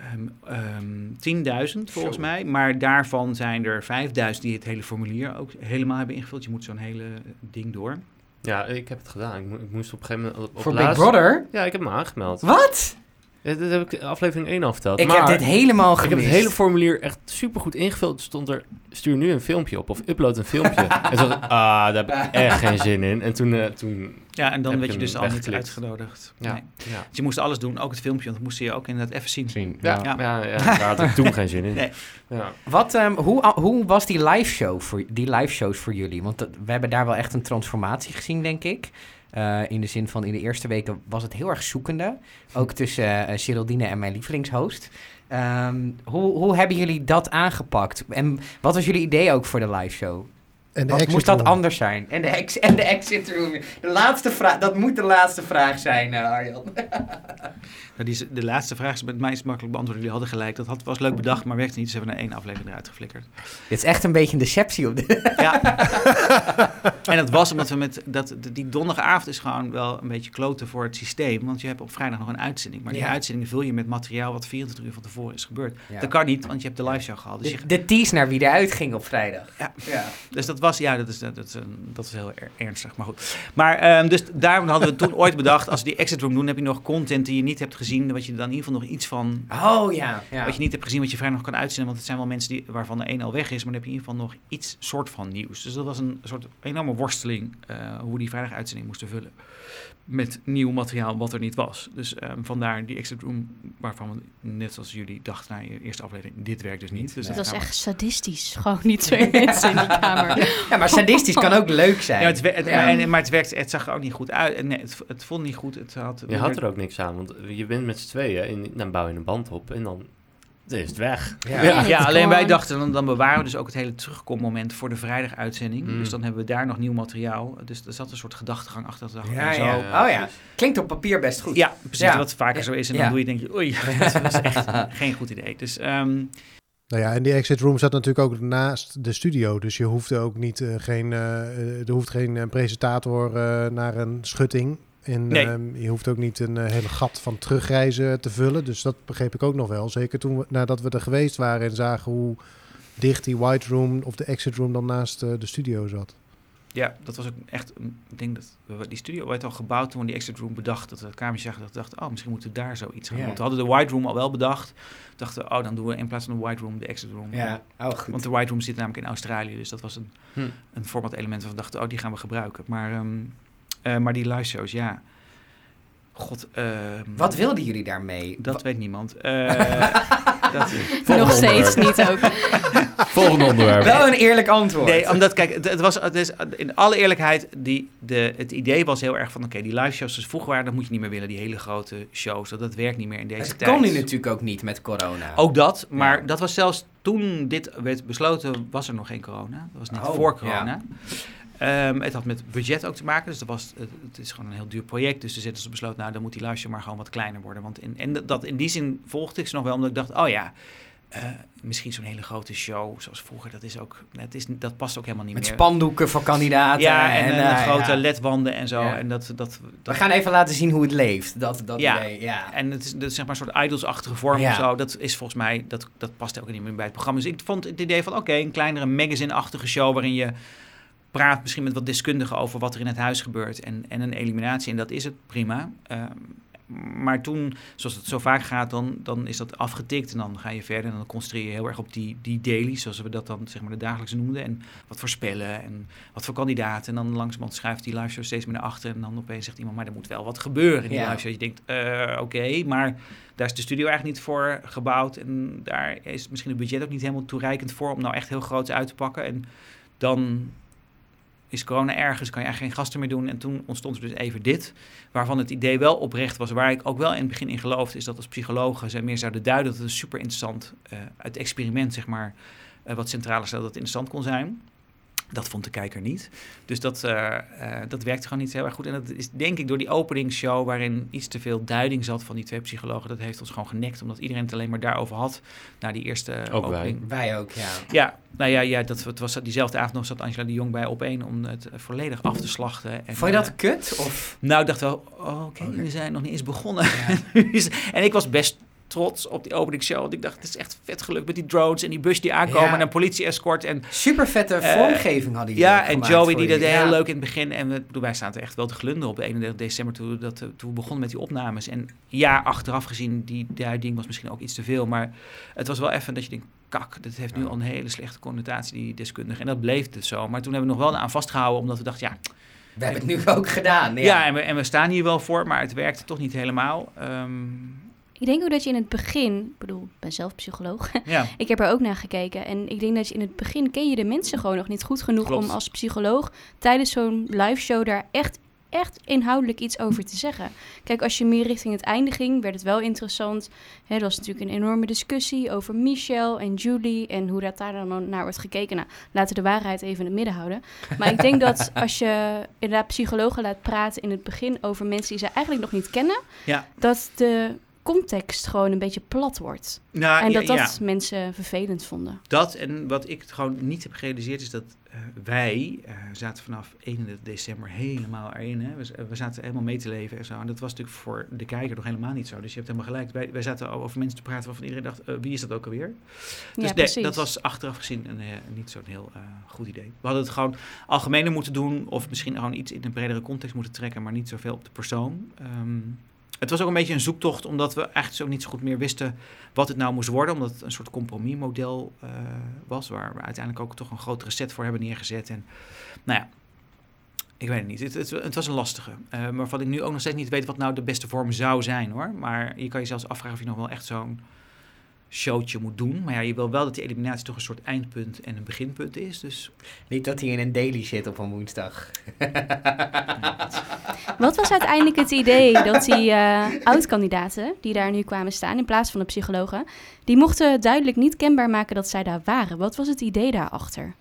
Ehm, ehm, 10.000 volgens Zo. mij, maar daarvan zijn er 5.000 die het hele formulier ook helemaal hebben ingevuld. Je moet zo'n hele ding door. Ja, ik heb het gedaan. Ik, mo- ik moest op een gegeven moment... Voor Big Brother? Ja, ik heb me aangemeld. Wat? Ja, dat heb ik aflevering 1 al verteld. Ik maar heb dit helemaal ik gemist. heb het hele formulier echt supergoed ingevuld. Stond er, stuur nu een filmpje op of upload een filmpje. en toen dacht ik, ah, daar heb ik echt geen zin in. En toen, eh, toen Ja, en dan werd je dus al niet uitgenodigd. ja, Nee. ja. Dus je moest alles doen, ook het filmpje, want dat moest je ook inderdaad even zien. Zien. Ja, Ja. ja. Ja, daar had ik toen geen zin in. Nee. Ja. Wat, ehm, hoe, hoe was die live show voor die live shows voor jullie? Want dat- we hebben daar wel echt een transformatie gezien, denk ik. Eh, in de zin van in de eerste weken was het heel erg zoekende. Ook tussen eh Geraldine en mijn lievelingshost. Ehm, hoe, hoe hebben jullie dat aangepakt? En wat was jullie idee ook voor de live show? En de moest dat room. anders zijn? En de, ex en de exit room. De laatste vraag, dat moet de laatste vraag zijn, eh, Arjan. Nou, die de laatste vraag is met mij is makkelijk beantwoord. Jullie hadden gelijk. Dat had, was leuk bedacht, maar werkte niet. Dus hebben we na één aflevering eruit geflikkerd. Dit is echt een beetje een deceptie op de... Ja. en dat was omdat we met... Dat, die donderdagavond is gewoon wel een beetje kloten voor het systeem. Want je hebt op vrijdag nog een uitzending. Maar die Ja. uitzending vul je met materiaal wat 24 uur van tevoren is gebeurd. Ja. Dat kan niet, want je hebt de live show gehad. Dus, je, De, de tease naar wie eruit ging op vrijdag. Ja. ja. dus dat was... Ja, dat is, dat is, een- dat is heel er- ernstig. Maar goed. Maar ehm, dus daarom hadden we toen ooit bedacht... Als we die exit room doen, heb je nog content die je niet hebt gezien. Wat je er dan in ieder geval nog iets van Oh ja. ja. Wat je niet hebt gezien, wat je vrijdag nog kan uitzenden. Want het zijn wel mensen die, waarvan de een al weg is. Maar dan heb je in ieder geval nog iets soort van nieuws. Dus dat was een soort enorme worsteling. eh, hoe die vrijdag uitzending moesten vullen. Met nieuw materiaal wat er niet was. Dus ehm, vandaar die exit room. Waarvan we, net zoals jullie dachten na je eerste aflevering. Dit werkt dus niet. Dus Dat dit was echt sadistisch. Gewoon niet twee mensen in die kamer. Ja, maar sadistisch kan ook leuk zijn. Ja, het, het, Ja. en- maar het, werkte, het zag er ook niet goed uit. En Nee, het, het vond niet goed. Het had, Je had er ook niks aan, want je bent met z'n tweeën en dan bouw je een band op en dan is het weg. Ja. Ja. Ja, het alleen wij dachten, dan, dan bewaren we dus ook het hele terugkommoment voor de vrijdag-uitzending. Mm. Dus dan hebben we daar nog nieuw materiaal. Dus er zat een soort gedachtegang achter. Dat Ja, zo. ja. Oh ja. Klinkt op papier best goed. Ja, precies. Ja. Wat vaker zo is. En Ja. dan doe je denk je, oei, dat was echt geen goed idee. Dus ehm, Nou ja, en die exit room zat natuurlijk ook naast de studio. Dus je hoefde ook niet, eh, geen, eh, eh, er hoeft geen presentator eh, naar een schutting. En Nee. ehm, je hoeft ook niet een eh, hele gat van terugreizen te vullen. Dus dat begreep ik ook nog wel. Zeker toen we, nadat we er geweest waren en zagen hoe dicht die white room of de exit room dan naast eh, de studio zat. ja, dat was ook echt, een- ik denk dat we, die studio werd al gebouwd toen we die exit room bedacht. Dat we het kamertje zagen, dat we dachten, oh, misschien moeten we daar zoiets gaan doen. Want we hadden de white room al wel bedacht. Dachten oh, dan doen we in plaats van de white room de exit room. Ja, oh goed. Want de white room zit namelijk in Australië, dus dat was een Hm. een format element waarvan we dachten, oh, die gaan we gebruiken. Maar, ehm, eh, maar die live shows, ja. God, ehm, Wat wilden jullie daarmee? Dat Wa- weet niemand. Eh, dat, Nog steeds niet ook. Volgende onderwerp. Wel een eerlijk antwoord. nee, omdat, kijk, het, het was, het is, in alle eerlijkheid, die, de, het idee was heel erg van, oké, die live shows zoals vroeger waren, dat moet je niet meer willen, die hele grote shows. Dat, dat werkt niet meer in deze Het tijd. kon nu natuurlijk ook niet met corona. Ook dat, maar Ja. dat was zelfs toen dit werd besloten, was er nog geen corona. Dat was net Oh, voor corona. Ehm, het had met budget ook te maken, dus dat was, het, is gewoon een heel duur project. Dus de zetten ze besloten, nou dan moet die luister maar gewoon wat kleiner worden. Want in, en dat, in die zin volgde ik ze nog wel, omdat ik dacht, oh ja, eh, misschien zo'n hele grote show zoals vroeger, dat, is ook, het is, dat past ook helemaal niet Met meer. spandoeken voor kandidaten. ja, en, eh, eh, grote ja. ledwanden en zo. Ja. En dat, dat, We gaan even laten zien hoe het leeft. Dat, dat Ja. idee, ja. En het is, dat is zeg maar een soort idolsachtige vorm Ja. of zo. Dat is volgens mij, dat, dat past ook niet meer bij het programma. Dus ik vond het idee van, oké, een kleinere magazine-achtige show... waarin je praat misschien met wat deskundigen over wat er in het huis gebeurt... en, en een eliminatie, en dat is het prima. Ehm, maar toen, zoals het zo vaak gaat, dan, dan is dat afgetikt. En dan ga je verder en dan concentreer je heel erg op die, die dailies, zoals we dat dan zeg maar de dagelijks noemden. En wat voor spellen en wat voor kandidaten. En dan langzamerhand schuift die live show steeds meer naar achter. En dan opeens zegt iemand, maar er moet wel wat gebeuren in die Ja. live show. Je denkt, eh, oké, maar daar is de studio eigenlijk niet voor gebouwd. En daar is misschien het budget ook niet helemaal toereikend voor om nou echt heel groot uit te pakken. En dan is corona ergens, kan je eigenlijk geen gasten meer doen. En toen ontstond er dus even dit, waarvan het idee wel oprecht was, waar ik ook wel in het begin in geloofde, is dat als psychologen zij meer zouden duiden dat het een super interessant, het experiment zeg maar, eh, wat centraal stelde, dat het interessant kon zijn. Dat vond de kijker niet. Dus dat, eh, eh, dat werkte gewoon niet heel erg goed. En dat is denk ik door die openingsshow, waarin iets te veel duiding zat van die twee psychologen, dat heeft ons gewoon genekt, omdat iedereen het alleen maar daarover had, na die eerste Ook wij. opening. Wij ook, ja. Ja, nou ja, ja dat, het was diezelfde avond nog zat Angela de Jong bij op één om het volledig af te slachten. En, Vond je dat eh, kut? Of? nou, ik dacht wel, oh, oké, we zijn nog niet eens begonnen. en ik was best trots op die openingsshow. Want ik dacht, het is echt vet gelukt met die drones en die bus die aankomen Ja. en een politie-escort. En, Super vette Eh, vormgeving hadden jullie ja, en Joey die dat heel leuk in het begin. En we, bedoel, wij zaten echt wel te glunderen op 31 december toen dat, eh, toen we begonnen met die opnames. En ja, achteraf gezien, die duiding was misschien ook iets te veel. Maar het was wel even dat je denkt, kak, dit heeft nu al een hele slechte connotatie, die deskundige. En dat bleef dus zo. Maar toen hebben we nog wel aan vastgehouden, omdat we dachten, ja, We hebben het nu ook gedaan. Ja, ja, en, we, en we staan hier wel voor, maar het werkte toch niet helemaal. Ehm, Ik denk ook dat je in het begin, ik bedoel, ik ben zelf psycholoog, ja. ik heb er ook naar gekeken. En ik denk dat je in het begin ken je de mensen gewoon nog niet goed genoeg Klopt. om als psycholoog tijdens zo'n live show daar echt, echt inhoudelijk iets over te zeggen. Kijk, als je meer richting het einde ging, werd het wel interessant. Hè, er was natuurlijk een enorme discussie over Michelle en Julie en hoe dat daar dan naar wordt gekeken. Nou, laten we de waarheid even in het midden houden. Maar ik denk dat als je inderdaad psychologen laat praten in het begin over mensen die ze eigenlijk nog niet kennen, Ja. dat de context gewoon een beetje plat wordt. Nou, en ja, dat dat mensen vervelend vonden. Dat en wat ik gewoon niet heb gerealiseerd is dat eh, wij eh, zaten vanaf 31 december helemaal erin. Hè? We, we zaten helemaal mee te leven en zo. En dat was natuurlijk voor de kijker nog helemaal niet zo. Dus je hebt helemaal gelijk. Wij, wij zaten over mensen te praten waarvan iedereen dacht, eh, wie is dat ook alweer? Dus ja, nee, precies. dat was achteraf gezien een, niet zo'n heel goed idee. We hadden het gewoon algemener moeten doen of misschien gewoon iets in een bredere context moeten trekken, maar niet zoveel op de persoon. Ehm, het was ook een beetje een zoektocht, omdat we eigenlijk zo niet zo goed meer wisten wat het nou moest worden. Omdat het een soort compromismodel eh, was, waar we uiteindelijk ook toch een grotere set voor hebben neergezet. En nou ja, ik weet het niet. Het, het, was een lastige. Eh, maar ik nu ook nog steeds niet weet wat nou de beste vorm zou zijn hoor. Maar je kan je zelfs afvragen of je nog wel echt zo'n showtje moet doen. Maar ja, je wil wel dat die eliminatie toch een soort eindpunt en een beginpunt is. Dus Niet dat hij in een daily zit op een woensdag. Wat was uiteindelijk het idee dat die eh oud-kandidaten die daar nu kwamen staan, in plaats van de psychologen, die mochten duidelijk niet kenbaar maken dat zij daar waren. Wat was het idee daarachter?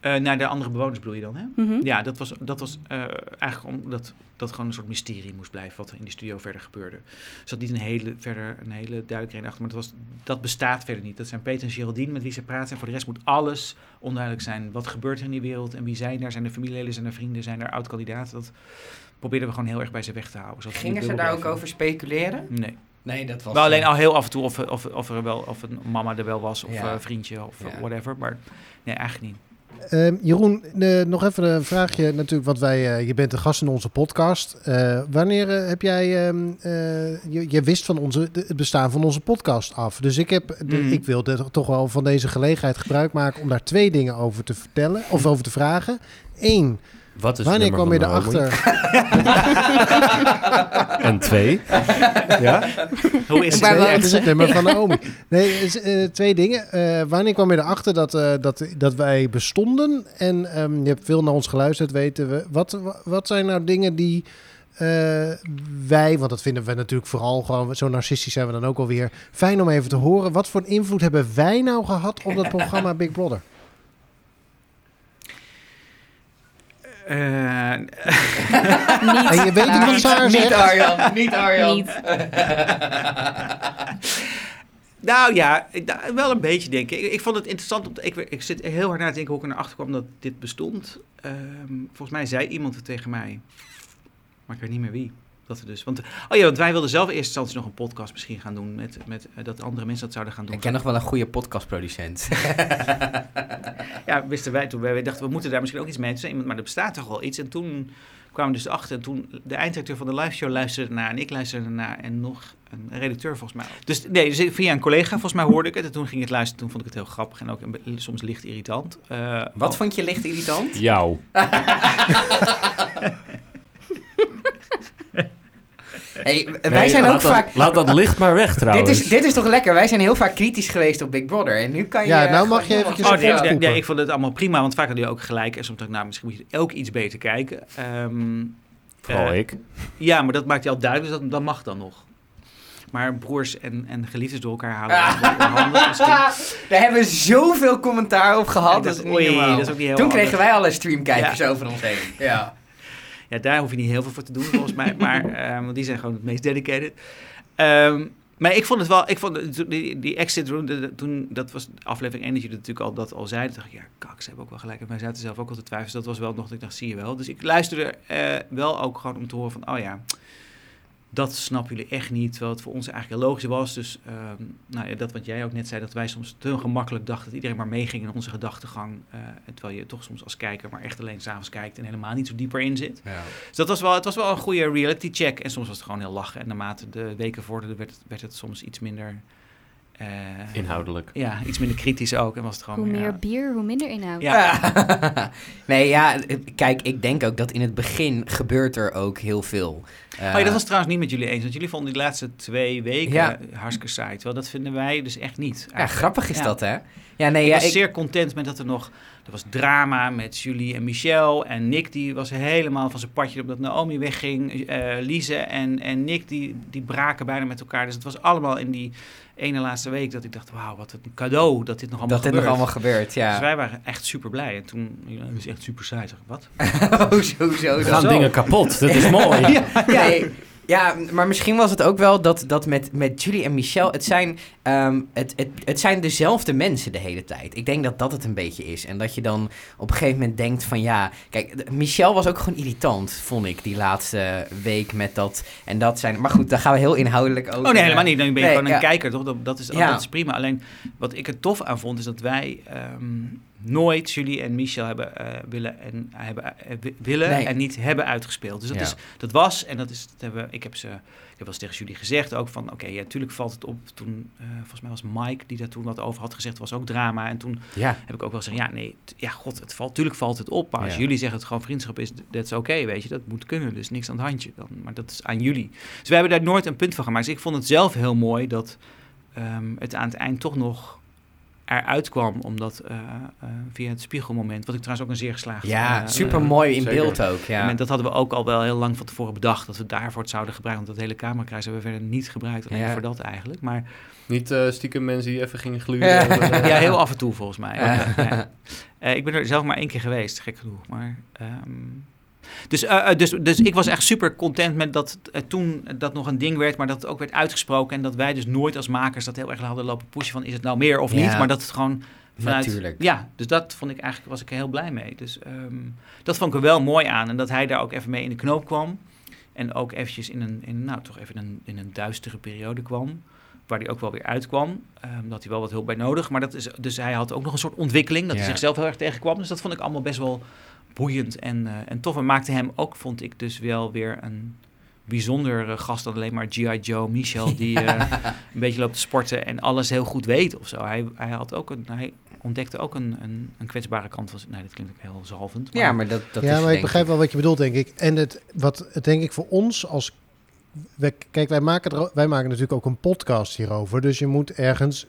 Eh, naar de andere bewoners bedoel je dan, hè? Mhm. Ja, dat was, dat was eh, eigenlijk omdat dat gewoon een soort mysterie moest blijven wat er in die studio verder gebeurde. Er zat niet een hele, verder een hele duidelijke reden achter, maar dat, was, dat bestaat verder niet. Dat zijn Peter en Geraldine met wie ze praten en voor de rest moet alles onduidelijk zijn. Wat gebeurt er in die wereld en wie zijn daar? Zijn er familieleden, zijn er vrienden, zijn er oud-kandidaten? Dat probeerden we gewoon heel erg bij ze weg te houden. Gingen ze daar ook over speculeren? Nee. Nee, dat was... Wel alleen eh, al heel af en toe of, of, of, er wel, of een mama er wel was, of Ja. een vriendje, of Ja. whatever. Maar nee, eigenlijk niet. Ehm, Jeroen, eh, nog even een vraagje natuurlijk, want wij, eh, je bent de gast in onze podcast. Eh, wanneer heb jij, ehm, eh, je, je wist van onze, de- het bestaan van onze podcast af. Dus ik, heb, de- Mhm. ik wilde toch wel van deze gelegenheid gebruik maken om daar twee dingen over te vertellen, of over te vragen. Eén, Wat is het wanneer kwam je erachter? En twee. ja? Hoe is het? het is het nummer van Naomi. Nee, het is, eh, twee dingen. Eh, wanneer kwam je erachter dat, eh, dat, dat wij bestonden? En ehm, je hebt veel naar ons geluisterd, weten we. Wat, wat zijn nou dingen die eh, wij, want dat vinden we natuurlijk vooral gewoon, zo narcistisch zijn we dan ook alweer, fijn om even te horen. Wat voor invloed hebben wij nou gehad op dat programma Big Brother? Eh, Niet. En je weet het wat Saar Niet. Arjan, niet Arjan. Niet. Nou ja, ik- wel een beetje denk ik. Ik, vond het interessant. Om te- ik, ik zit heel hard na te denken hoe ik er naar achter kwam dat dit bestond. Ehm, volgens mij zei iemand het tegen mij. Maar ik weet niet meer wie. Dat we dus, want, oh ja, want wij wilden zelf in eerste instantie nog een podcast misschien gaan doen. Met, met, eh, dat andere mensen dat zouden gaan doen. Ik ken nog wel een goede podcastproducent. ja, wisten wij toen. Wij dachten, we moeten daar misschien ook iets mee. Toen maar er bestaat toch wel iets. En toen kwamen we dus achter. En toen de eindredacteur van de live show luisterde naar. En ik luisterde naar. En nog een redacteur volgens mij. Dus nee, dus via een collega volgens mij hoorde ik het. En toen ging ik het luisteren. Toen vond ik het heel grappig. En ook soms licht irritant. Eh, Wat vond je licht irritant? Jou. Hey, wij Nee, zijn laat ook dat- vaak... Laat dat licht maar weg Dit trouwens. is, dit is toch lekker? Wij zijn heel vaak kritisch geweest op Big Brother. En nu kan je... Ja, nou mag je eventjes Oh, nee, nee, nee, ik vond het allemaal prima, want vaak hadden jullie ook gelijk. En soms dacht ik, nou, misschien moet je ook iets beter kijken. Ehm, Vooral eh, ik. Ja, maar dat maakt je al duidelijk, dus dat, dat mag dan nog. Maar broers en, en geliefdes door elkaar halen, Ah. Daar hebben we zoveel commentaar op gehad. Dat is oei, dat is ook niet heel Toen handig. kregen wij alle streamkijkers over ons heen. Ja. Ja, daar hoef je niet heel veel voor te doen volgens mij, maar want die zijn gewoon het meest dedicated. Ehm, maar ik vond het wel, ik vond die, exit room, toen, dat was aflevering 1 dat jullie natuurlijk al dat al zeiden. dacht ik, ja, kak, ze hebben ook wel gelijk. En wij zaten zelf ook al te twijfelen. Dus dat was wel nog, ik dacht, zie je wel. Dus ik luisterde eh, wel ook gewoon om te horen van, oh ja, dat snappen jullie echt niet. Terwijl het voor ons eigenlijk heel logisch was. Dus ehm, nou ja, dat wat jij ook net zei, dat wij soms te gemakkelijk dachten dat iedereen maar meeging in onze gedachtegang. eh, terwijl je toch soms als kijker maar echt alleen s'avonds kijkt en helemaal niet zo dieper in zit. Dus dat was wel, het was wel een goede reality check. En soms was het gewoon heel lachen. En naarmate de weken vorderden, werd het, werd het soms iets minder... eh, Inhoudelijk. Ja, iets minder kritisch ook. En was het gewoon Hoe meer ja, bier, hoe minder inhoud. Ja. nee, ja, kijk, ik denk ook dat in het begin gebeurt er ook heel veel. Eh, Oh ja, dat was trouwens niet met jullie eens. Want jullie vonden die laatste twee weken Ja. hartstikke saai. Terwijl dat vinden wij dus echt niet. ja, grappig is Ja. dat, hè? Ja, nee, ik ja, was ik, zeer content met dat er nog... Er was drama met Julie en Michel. En Nick die was helemaal van zijn padje omdat Naomi wegging. eh Lise en, en Nick die, die braken bijna met elkaar. Dus het was allemaal in die ene laatste week dat ik dacht... Wauw, wat een cadeau dat dit nog allemaal dat dit gebeurt. nog allemaal gebeurt, Dus ja. wij waren echt super blij. En toen... Ja, het is echt super saai. Zeg ik, wat? oh, zo, zo, zo. gaan dingen kapot. Dat is mooi. ja, nee. Ja, maar misschien was het ook wel dat, dat met, met Julie en Michel, het zijn, ehm, het, het, het zijn dezelfde mensen de hele tijd. Ik denk dat dat het een beetje is. En dat je dan op een gegeven moment denkt van ja, kijk, Michel was ook gewoon irritant, vond ik, die laatste week met dat en dat zijn. Maar goed, daar gaan we heel inhoudelijk over. Oh nee, helemaal niet. Dan ben je Nee, gewoon een ja. kijker, toch? Dat, dat, is, Ja. dat is prima. Alleen wat ik er tof aan vond, is dat wij ehm, nooit Julie en Michel hebben eh, willen, en, hebben, eh, wi- willen Nee. en niet hebben uitgespeeld. Dus dat, Ja. is, dat was, en dat is, dat hebben, ik heb ze, ik heb wel eens tegen Julie gezegd ook van, oké, ja, natuurlijk valt het op. Toen, eh, volgens mij was Mike die daar toen wat over had gezegd, was ook drama. En toen Ja, heb ik ook wel gezegd, ja, nee, ja, god, het valt, tuurlijk valt het op. Maar als jullie zeggen het gewoon vriendschap is, dat is oké, weet je, dat moet kunnen. Dus niks aan het handje. Dan, maar dat is aan jullie. Dus we hebben daar nooit een punt van gemaakt. Dus ik vond het zelf heel mooi dat ehm, het aan het eind toch nog eruit kwam, omdat eh, eh, via het spiegelmoment, wat ik trouwens ook een zeer geslaagd ja eh, super mooi in zeker. beeld ook. Ja. moment, dat hadden we ook al wel heel lang van tevoren bedacht, dat we daarvoor het zouden gebruiken. Want dat hele camerakruis hebben we verder niet gebruikt, alleen Ja. voor dat eigenlijk. Maar Niet eh, stiekem mensen die even gingen gluren. Ja. heel af en toe volgens mij. Ja. Ja. Ja. Eh, ik ben er zelf maar één keer geweest, gek genoeg. Maar, ehm, dus, eh, eh, dus, dus ik was echt super content met dat eh, toen dat nog een ding werd, maar dat het ook werd uitgesproken. En dat wij dus nooit als makers dat heel erg hadden lopen pushen van is het nou meer of niet. Maar dat het gewoon vanuit... Natuurlijk. Ja, dus dat vond ik eigenlijk, was ik er heel blij mee. Dus ehm, dat vond ik er wel mooi aan. En dat hij daar ook even mee in de knoop kwam. En ook eventjes in een, in, nou toch even een, in een duistere periode kwam. Waar hij ook wel weer uitkwam. Ehm dat hij wel wat hulp bij nodig. Maar dat is, dus hij had ook nog een soort ontwikkeling. Dat Ja. hij zichzelf heel erg tegenkwam. Dus dat vond ik allemaal best wel boeiend en, eh, en tof. En maakte hem ook, vond ik, dus wel weer een bijzondere gast dan alleen maar G.I. Joe Michel. Die eh, een beetje loopt te sporten en alles heel goed weet of zo. Hij, hij, had ook een, hij ontdekte ook een, een, een kwetsbare kant van... Nee, dat klinkt ook heel zalvend. ja, maar dat, dat ja, is maar ik begrijp wel wat je bedoelt, denk ik. En het, wat het denk ik voor ons als... we- kijk, wij maken, er, wij maken natuurlijk ook een podcast hierover. Dus je moet ergens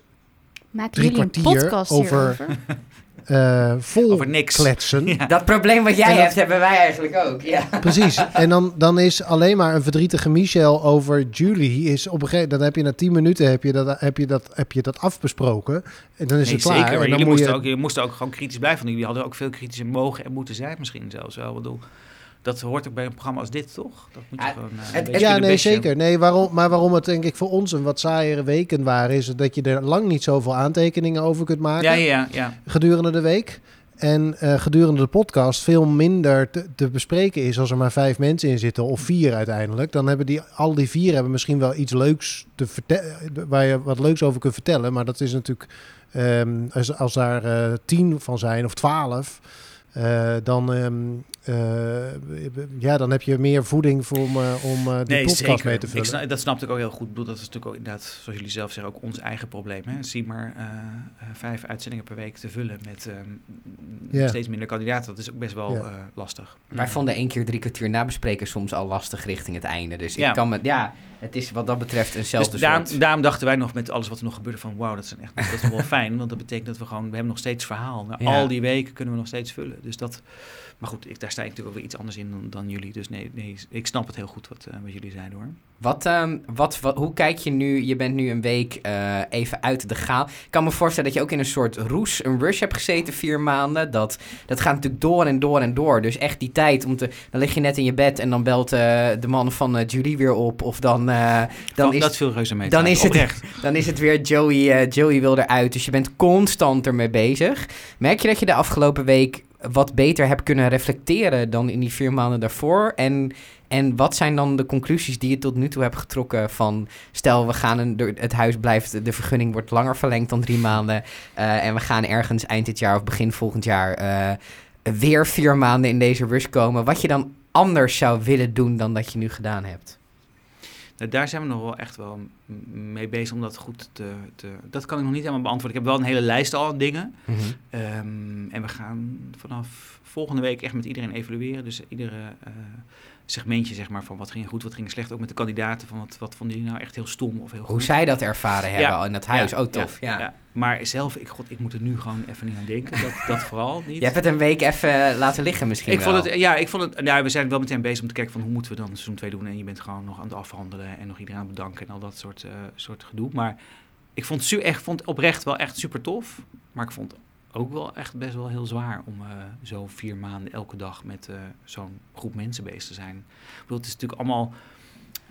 Maken Drie jullie een podcast over- hierover? eh, vol Over niks. kletsen. Ja. Dat probleem wat jij dat- hebt, hebben wij eigenlijk ook. Ja. Precies. En dan, dan is alleen maar een verdrietige Michel over Julie. Is op een gegeven dan heb je na tien minuten heb je dat, heb je dat, heb je dat afbesproken. En dan is Nee, het klaar. zeker. Maar en dan jullie moesten, je, ook, jullie moesten ook gewoon kritisch blijven. Want jullie hadden ook veel kritischer mogen en moeten zijn misschien zelfs wel. Ik bedoel, dat hoort ook bij een programma als dit, toch? Dat moet je Ja, gewoon... eh, het- ja, nee, zeker. Nee, waarom, maar waarom het denk ik voor ons een wat saaiere weken waren... is dat je er lang niet zoveel aantekeningen over kunt maken Ja, ja, ja. gedurende de week. En eh, gedurende de podcast veel minder te, te bespreken is als er maar vijf mensen in zitten, of vier uiteindelijk. Dan hebben die, al die vier hebben misschien wel iets leuks te vertellen, waar je wat leuks over kunt vertellen. Maar dat is natuurlijk, ehm, als, als daar eh, tien van zijn of twaalf, eh, dan, ehm, eh, ja, dan heb je meer voeding voor om, eh, om eh, die podcast mee te Ik vullen. snap, dat snapte ik ook heel goed. Ik bedoel, dat is natuurlijk ook inderdaad, zoals jullie zelf zeggen, ook ons eigen probleem. Hè? Zie maar vijf uitzendingen per week te vullen met ehm, steeds minder kandidaten. Dat is ook best wel eh, lastig. Wij vonden één keer drie kwartier nabespreken soms al lastig richting het einde. Dus Ja. ik kan me, ja, het is wat dat betreft eenzelfde Dus daarom, soort. daarom dachten wij nog met alles wat er nog gebeurde van wauw, dat is, echt, dat is wel fijn. Want dat betekent dat we gewoon, we hebben nog steeds verhaal. Na Ja. al die weken kunnen we nog steeds vullen. Dus dat, maar goed, ik, daar sta ik natuurlijk ook weer iets anders in dan, dan jullie. Dus nee, nee, ik snap het heel goed wat, eh, wat jullie zeiden hoor. Wat, ehm, wat, wat, hoe kijk je nu? Je bent nu een week eh, even uit de gaal. Ik kan me voorstellen dat je ook in een soort roes, een rush hebt gezeten, vier maanden. Dat, dat gaat natuurlijk door en door en door. Dus echt die tijd om te. Dan lig je net in je bed en dan belt eh, de man van eh, Julie weer op. Of dan, eh, dan, is, dat viel reuze mee. dan is het- dan is het weer Joey, eh, Joey wil eruit. Dus je bent constant ermee bezig. Merk je dat je de afgelopen week wat beter hebt kunnen reflecteren dan in die vier maanden daarvoor? En, en wat zijn dan de conclusies die je tot nu toe hebt getrokken van... stel, we gaan een, het huis blijft, de vergunning wordt langer verlengd dan drie maanden... eh, en we gaan ergens eind dit jaar of begin volgend jaar... eh, weer vier maanden in deze rush komen. Wat je dan anders zou willen doen dan dat je nu gedaan hebt? Nou, daar zijn we nog wel echt wel mee bezig om dat goed te, te... Dat kan ik nog niet helemaal beantwoorden. Ik heb wel een hele lijst al aan dingen. Ehm, en we gaan vanaf volgende week echt met iedereen evalueren. Dus iedere eh, segmentje, zeg maar, van wat ging goed, wat ging slecht. Ook met de kandidaten, van wat, wat vonden jullie nou echt heel stom of heel goed. Hoe zij dat ervaren hebben Ja. in het huis. Ja, oh, tof. Ja. Maar zelf, ik, god, ik moet er nu gewoon even niet aan denken. Dat, dat vooral niet. Je hebt het een week even laten liggen misschien ik vond wel. het, ja, ik vond het, ja, we zijn wel meteen bezig om te kijken van hoe moeten we dan seizoen 2 doen. En je bent gewoon nog aan het afhandelen en nog iedereen aan bedanken en al dat soort, eh, soort gedoe. Maar ik vond, echt, vond oprecht wel echt super tof. Maar ik vond ook wel echt best wel heel zwaar om eh, zo vier maanden elke dag met eh, zo'n groep mensen bezig te zijn. Ik bedoel, het is natuurlijk allemaal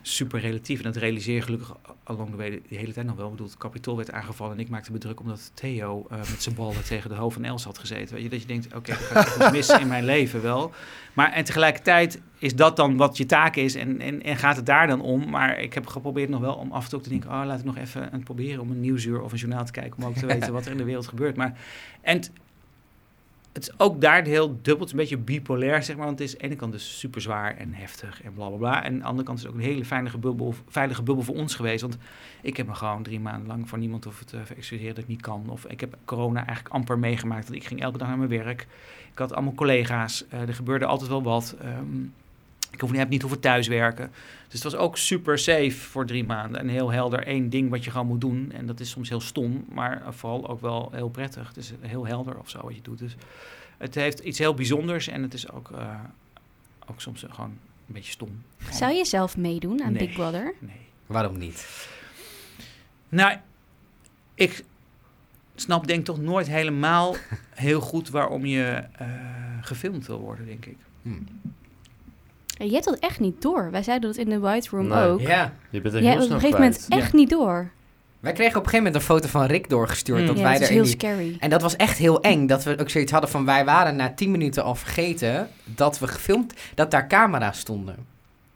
super relatief. En dat realiseer je gelukkig along the way de, hele tijd nog wel. Ik bedoel, het kapitool werd aangevallen en ik maakte me druk omdat Theo eh, met zijn ballen tegen de hoofd van Els had gezeten. Weet je, dat je denkt, oké, er gaat echt iets mis in mijn leven wel. Maar en tegelijkertijd is dat dan wat je taak is en, en, en gaat het daar dan om. Maar ik heb geprobeerd nog wel om af en toe te denken, oh, laat ik nog even aan het proberen om een nieuwsuur of een journaal te kijken. Om ook te weten wat er in de wereld gebeurt. Maar, en het is ook daar heel dubbel, het is een beetje bipolair, zeg maar. Want het is aan de ene kant dus super zwaar en heftig en bla bla bla. En aan de andere kant is het ook een hele veilige bubbel, veilige bubbel voor ons geweest. Want ik heb me gewoon drie maanden lang voor niemand hoeven te excuseren dat ik niet kan. Of ik heb corona eigenlijk amper meegemaakt, want ik ging elke dag naar mijn werk. Ik had allemaal collega's, eh, er gebeurde altijd wel wat. Ehm, ik hoef, heb niet hoeven thuiswerken. Dus het was ook super safe voor drie maanden. En heel helder één ding wat je gewoon moet doen. En dat is soms heel stom, maar vooral ook wel heel prettig. Het is heel helder of zo wat je doet. Dus het heeft iets heel bijzonders en het is ook, eh, ook soms gewoon een beetje stom. Zou je zelf meedoen aan Nee. Big Brother? Nee. Waarom niet? Nou, ik snap denk ik toch nooit helemaal heel goed waarom je eh, gefilmd wil worden, denk ik. Hm. Ja, Je hebt dat echt niet door. Wij zeiden dat in de White Room Nee. ook. Ja. Je bent er Jij heel hebt op snel een gegeven moment kwijt. echt niet door. Wij kregen op een gegeven moment een foto van Rick doorgestuurd. Mm. Dat ja, wij dat is er heel die... scary. En dat was echt heel eng. Dat we ook zoiets hadden van wij waren na 10 minuten al vergeten dat we gefilmd, dat daar camera's stonden.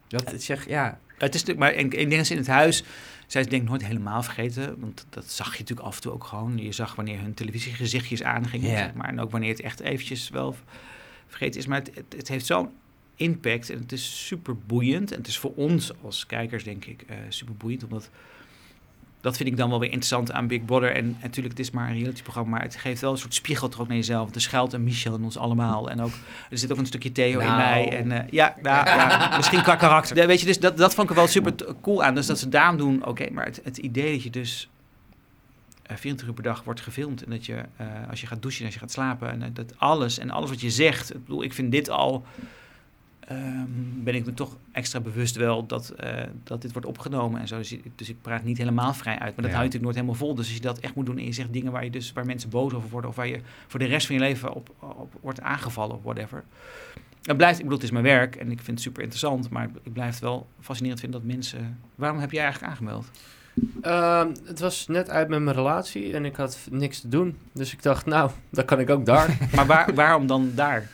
Dat zeg, ja. Het is natuurlijk, maar ik, ik denk in het huis zijn ze denk ik nooit helemaal vergeten. Want dat zag je natuurlijk af en toe ook gewoon. Je zag wanneer hun televisiegezichtjes aangingen, Ja. zeg maar. En ook wanneer het echt eventjes wel vergeten is. Maar het, het, het heeft zo'n impact en het is super boeiend. En het is voor ons als kijkers denk ik eh super boeiend. Omdat, dat vind ik dan wel weer interessant aan Big Brother. En natuurlijk, het is maar een realityprogramma. Maar het geeft wel een soort spiegel terug naar jezelf. Er schuilt een Michel in ons allemaal. En ook, er zit ook een stukje Theo in Nou. mij. En eh, ja, nou, ja, misschien qua karakter. Ja, weet je, dus dat, dat vond ik er wel super cool aan. Dus dat ze daarom doen, oké, maar het, het idee dat je dus eh, 24 uur per dag wordt gefilmd. En dat je, eh, als je gaat douchen en als je gaat slapen. En eh, dat alles en alles wat je zegt. Ik bedoel, ik vind dit al. Ehm, ben ik me toch extra bewust wel dat, eh, dat dit wordt opgenomen en zo. Dus, ik- dus ik praat niet helemaal vrij uit. Maar dat Ja. hou je natuurlijk nooit helemaal vol. Dus als je dat echt moet doen en je zegt dingen waar, je dus, waar mensen boos over worden... of waar je voor de rest van je leven op, op wordt aangevallen of whatever... Het blijft, ik bedoel, het is mijn werk en ik vind het super interessant, maar ik blijf het wel fascinerend vinden dat mensen. Waarom heb jij eigenlijk aangemeld? Ehm, het was net uit met mijn relatie en ik had niks te doen. Dus ik dacht, nou, dan kan ik ook daar. Maar waar, waarom dan daar?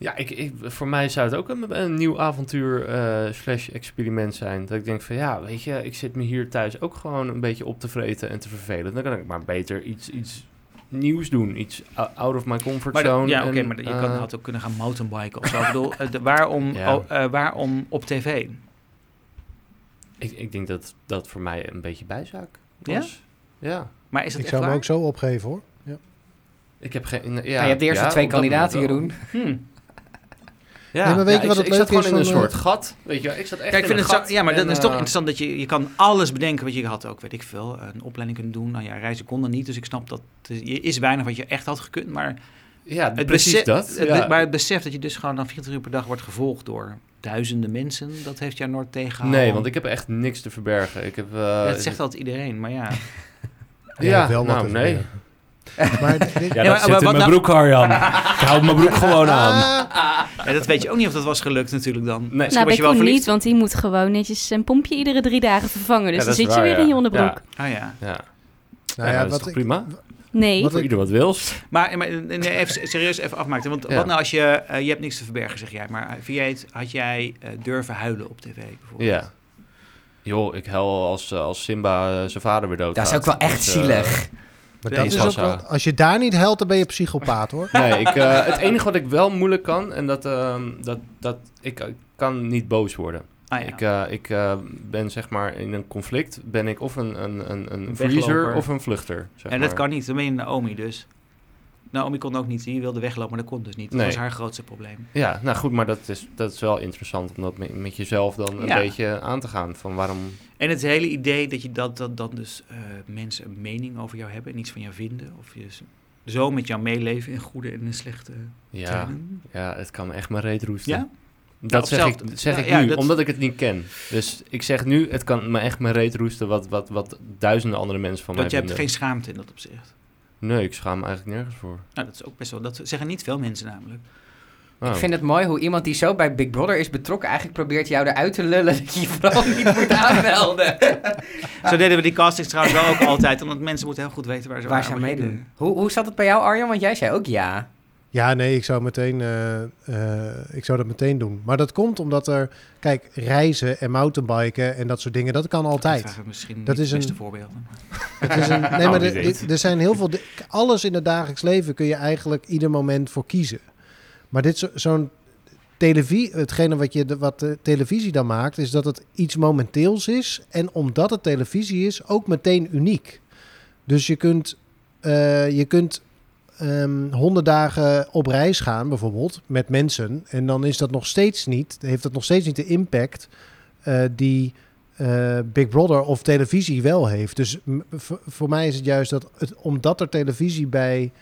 Ja, ik, ik, voor mij zou het ook een, een nieuw avontuur eh, slash experiment zijn. Dat ik denk van, ja, weet je, ik zit me hier thuis ook gewoon een beetje op te vreten en te vervelen. Dan kan ik maar beter iets, iets nieuws doen. Iets out of my comfort Maar de- zone. ja, oké, maar je eh, kan, had ook kunnen gaan mountainbiken of zo. Ik bedoel, eh, de- waarom, Ja. oh, waarom op tv? ik, ik denk dat dat voor mij een beetje bijzaak Ja? was. Ja. Maar is dat Ik echt zou me waar? ook zo opgeven hoor. Ja. Ik heb geen... Ja, Ja, je hebt de eerste ja, twee kandidaten, wel. Jeroen. Hmm. Ja, Nee, maar weet ja, je wat ik, het ik zat gewoon is in een van, soort gat. Weet je, ik zat echt Ja, ik in vind een het zo, gat. ja, maar dat is toch eh, interessant dat je, je kan alles bedenken wat je had ook, weet ik veel, een opleiding kunnen doen. Nou ja, reizen kon dan niet, dus ik snap dat er is weinig wat je echt had gekund, maar Ja, het precies besef, dat. het- ja. maar het besef dat je dus gewoon dan 24 uur per dag wordt gevolgd door duizenden mensen, dat heeft jou nooit tegengehouden. Nee, want ik heb echt niks te verbergen. Ik heb... eh, Ja, dat zegt altijd iedereen, maar ja. Je Ja, wel nou, nee. Verbergen. Maar dit- Ja, Ja, dat maar- zit maar in mijn nou- broek, Arjan. ik hou mijn broek gewoon aan. Ja, dat weet je ook niet of dat was gelukt natuurlijk dan. Nee. Nou, bij je wel Koen niet, want die moet gewoon netjes zijn pompje iedere drie dagen vervangen. Dus Ja, dan is zit je weer ja. in je onderbroek. Ah ja. Ja. nou Ja, ja, dat is wat toch ik, prima? Nee, Wat Voor ik- ieder wat wils. Maar, maar nee, even serieus even afmaken. Want Ja. wat nou als je... eh, je hebt niks te verbergen, zeg jij. Maar vind jij het, had jij eh, durven huilen op tv bijvoorbeeld? Ja. Joh, ik huil als, eh, als Simba eh, zijn vader weer dood Dat is ook wel echt zielig. Maar dat is ook wel als je daar niet helpt, dan ben je psychopaat hoor. Nee, ik, eh, het enige wat ik wel moeilijk kan, en dat, ehm, dat, dat ik, ik kan niet boos worden. Ah, ja. Ik, eh, ik eh, ben zeg maar in een conflict, ben ik of een, een, een, een verliezer wegloper. of een vluchter. Zeg en dat maar. kan niet. Dan ben je Naomi dus. Naomi kon ook niet. Die wilde weglopen, maar dat kon dus niet. Dat Nee. was haar grootste probleem. Ja, nou goed, maar dat is, dat is wel interessant om dat met, met jezelf dan een Ja. beetje aan te gaan. Van waarom... En het hele idee dat je dat, dat dan dus eh, mensen een mening over jou hebben en iets van jou vinden. Of je zo met jou meeleven in goede en in slechte Ja, tijden. ja, het kan me echt maar reet roesten. Ja? Dat zeg zelf- ik, zeg ja, ik ja, nu, dat- omdat ik het niet ken. Dus ik zeg nu, het kan me echt mijn reet roesten wat, wat, wat duizenden andere mensen van Dat mij je hebt vinden. geen schaamte in dat opzicht. Nee, ik schaam me eigenlijk nergens voor. Nou, dat is ook best wel. Dat zeggen niet veel mensen namelijk. Oh. Ik vind het mooi hoe iemand die zo bij Big Brother is betrokken... eigenlijk probeert jou eruit te lullen dat je je vooral niet moet aanmelden. Zo deden we die castings trouwens wel ook altijd. Omdat mensen moeten heel goed weten waar ze Waar aan meedoen. Hoe, hoe zat het bij jou, Arjan? Want jij zei ook ja. Ja, nee, ik zou, meteen, eh, eh, ik zou dat meteen doen. Maar dat komt omdat er, kijk, reizen en mountainbiken en dat soort dingen, dat kan Dat altijd. waren misschien Dat niet is de beste een- voorbeelden. Het is een, nee, Nou, maar wie er- er- zijn heel veel. Alles in het dagelijks leven kun je eigenlijk ieder moment voor kiezen. Maar dit zo- zo'n televisie, hetgene wat, je, de- wat de televisie dan maakt, is dat het iets momenteels is. En omdat het televisie is, ook meteen uniek. Dus je kunt, eh, je kunt ehm, honderd dagen op reis gaan, bijvoorbeeld, met mensen. En dan is dat nog steeds niet, heeft dat nog steeds niet de impact eh, die eh, Big Brother of televisie wel heeft. Dus voor mij is het juist dat, het, omdat er televisie bij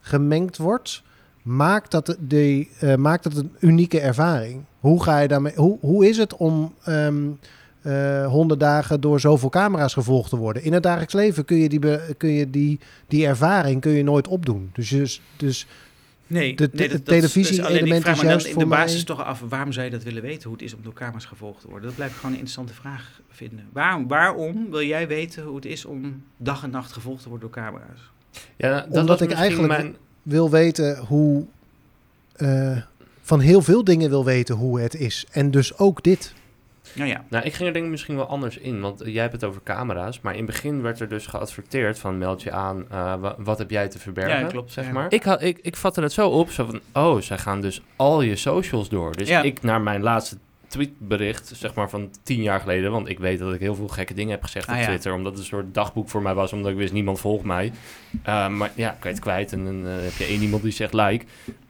gemengd wordt, maakt dat, de, eh, maakt dat een unieke ervaring. Hoe ga je daarmee? Hoe, hoe is het om ehm eh, honderd dagen door zoveel camera's gevolgd te worden? In het dagelijks leven kun je die, be- kun je die, die ervaring kun je nooit opdoen. Dus, dus, dus Nee, De nee, te- dat- dat is- televisie-element dus alleen, ik vraag is me dan juist in voor de basis mij- toch af, waarom zou je dat willen weten, hoe het is om door camera's gevolgd te worden? Dat blijft gewoon een interessante vraag vinden. Waarom, waarom wil jij weten hoe het is om dag en nacht gevolgd te worden door camera's? Ja, dat Omdat ik eigenlijk- Mijn... wil weten hoe. eh, van heel veel dingen wil weten hoe het is. En dus ook dit. Nou ja, Nou, ik ging er denk ik misschien wel anders in, want eh, jij hebt het over camera's, maar in het begin werd er dus geadverteerd van meld je aan, eh, wa- wat heb jij te verbergen, Ja, klopt, zeg ja. maar. Ik, had, ik, ik vatte het zo op, zo van, oh, zij gaan dus al je socials door. Dus Ja. ik naar mijn laatste tweetbericht, zeg maar van tien jaar geleden, want ik weet dat ik heel veel gekke dingen heb gezegd Ah, op ja. Twitter, omdat het een soort dagboek voor mij was, omdat ik wist, niemand volgt mij. Eh, maar ja, kan je het kwijt en dan eh, heb je één iemand die zegt like.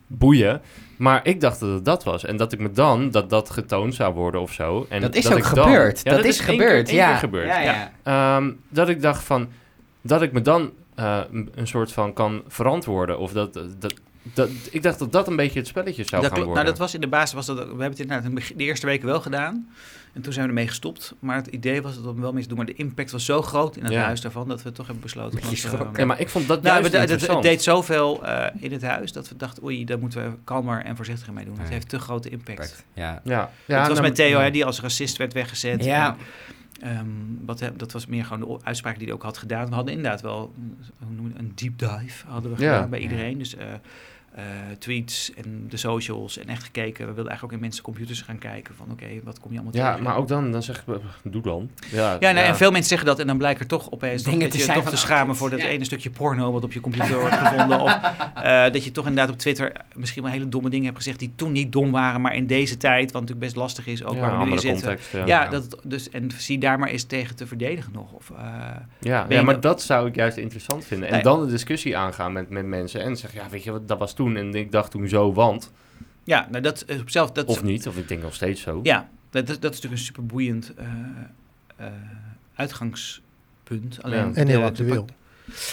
Boeien. Maar ik dacht dat het dat was. En dat ik me dan, dat dat getoond zou worden of zo. En dat is dat ook ik dan- gebeurd. Ja, dat, is één keer- gebeurd, één ja. keer gebeurd. Ja, ja. Ehm, dat ik dacht van, dat ik me dan eh, een- soort van kan verantwoorden. Of dat, dat, dat, ik dacht dat dat een beetje het spelletje zou dat gaan. Nou, worden. dat was in de basis, was dat, we hebben het inderdaad in de eerste weken wel gedaan. En toen zijn we ermee gestopt. Maar het idee was dat we wel mee te doen. Maar de impact was zo groot in het Ja. huis daarvan, dat we toch hebben besloten. Want, schrokken. eh, ja, maar ik vond dat Nou, juist het, deed zoveel eh, in het huis dat we dachten, oei, daar moeten we kalmer en voorzichtiger mee doen. Het Ja. heeft te grote impact. Ja. ja, ja, het was nou, met Theo, ja. hè, die als racist werd weggezet. Ja. En Ehm, wat, dat was meer gewoon de uitspraak die hij ook had gedaan. We hadden inderdaad wel hoe noem je het, een deep dive hadden we Ja. gedaan bij iedereen. Dus eh, eh, tweets en de socials en echt gekeken. We wilden eigenlijk ook in mensen computers gaan kijken van oké, wat kom je allemaal Ja, tegen? maar ook dan, dan zeg ik, doe dan. Ja, Ja, nee, en veel mensen zeggen dat en dan blijkt er toch opeens Dingen dat te je zijn toch te schamen voor dat ja. ene stukje porno wat op je computer wordt gevonden. Of eh, dat je toch inderdaad op Twitter misschien wel hele domme dingen hebt gezegd die toen niet dom waren, maar in deze tijd, wat natuurlijk best lastig is, ook ja, waar we nu in zitten. context. Ja, Ja, dat, dus, en zie daar maar eens tegen te verdedigen nog. Of, eh, ja, ja maar dat- dat zou ik juist interessant vinden. En Nee. dan de discussie aangaan met, met mensen en zeggen, ja, weet je wat, dat was toen en ik dacht toen zo, want. ja, nou dat is op zelf, dat, Of niet, of ik denk nog steeds zo. ja, dat, dat, dat is natuurlijk een super boeiend eh, eh, uitgangspunt. Alleen Ja. En de- heel actueel.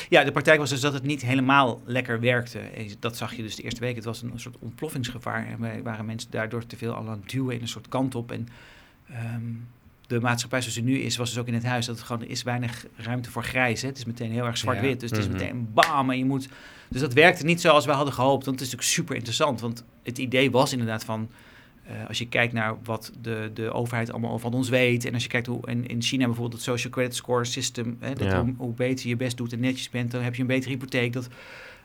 Ja, de praktijk was dus dat het niet helemaal lekker werkte. Dat zag je dus de eerste week. Het was een soort ontploffingsgevaar. En wij waren mensen daardoor te veel al aan het duwen in een soort kant op. En ehm, de maatschappij zoals die nu is, was dus ook in het huis, dat het gewoon is weinig ruimte voor grijs. Hè. Het is meteen heel erg zwart-wit. Ja. Dus het is Mhm. meteen bam en je moet... Dus dat werkte niet zoals we hadden gehoopt. Want het is natuurlijk super interessant. Want het idee was inderdaad van... eh, als je kijkt naar wat de, de overheid allemaal van ons weet. En als je kijkt hoe in, in China bijvoorbeeld het social credit score system. Hè, dat Ja. hoe, hoe beter je best doet en netjes bent, dan heb je een betere hypotheek. Dat,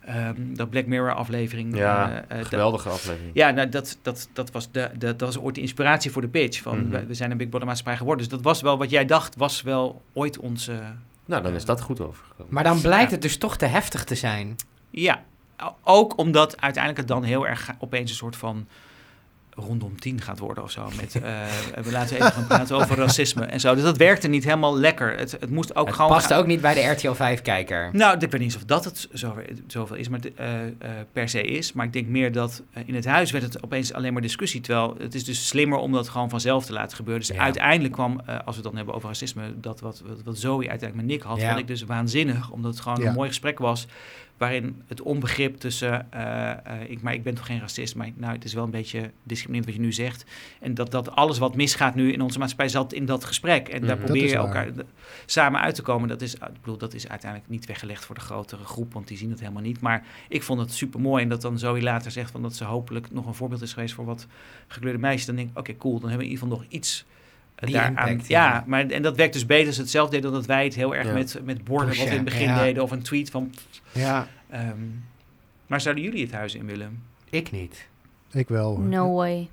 ehm, dat Black Mirror aflevering. Ja, eh, eh, dat- Geweldige aflevering. ja, nou, dat, dat, dat, was de, de, dat was ooit de inspiratie voor de pitch. Van, Mhm. we, we zijn een Big Brother maatschappij geworden. Dus dat was wel wat jij dacht, was wel ooit onze... Nou, dan is dat goed overgekomen. Maar dan blijkt het dus toch te heftig te zijn. Ja, ook omdat uiteindelijk het dan heel erg opeens een soort van rondom tien gaat worden of zo. Met, eh, we laten even gaan praten over racisme en zo. Dus dat werkte niet helemaal lekker. Het, het moest ook het gewoon... past ook niet bij de RTL 5-kijker. Nou, ik weet niet of dat het zo, zoveel is, maar, eh, eh, per se is. Maar ik denk meer dat in het huis werd het opeens alleen maar discussie. Terwijl het is dus slimmer om dat gewoon vanzelf te laten gebeuren. Dus Ja. uiteindelijk kwam, als we het dan hebben over racisme, dat wat, wat, wat Zoe uiteindelijk met Nick had, Ja. vond ik dus waanzinnig. Omdat het gewoon Ja. een mooi gesprek was. Waarin het onbegrip tussen, eh, eh, ik, maar ik ben toch geen racist, maar nou, het is wel een beetje discriminerend wat je nu zegt. En dat, dat alles wat misgaat nu in onze maatschappij zat in dat gesprek. En daar Mhm. probeer je elkaar de- samen uit te komen. Dat is, ik bedoel, dat is uiteindelijk niet weggelegd voor de grotere groep, want die zien het helemaal niet. Maar ik vond het super mooi. En dat dan Zoe later zegt van dat ze hopelijk nog een voorbeeld is geweest voor wat gekleurde meisjes. Dan denk ik, oké, cool, dan hebben we in ieder geval nog iets. Die daaraan. impact, ja, ja. maar en dat werkt dus beter als ze het zelf deden dan dat wij het heel erg Ja. met, met borden wat we in het begin ja. deden of een tweet van. Ja, ehm, maar zouden jullie het huis in willen? ik niet. Ik wel. hoor. No way.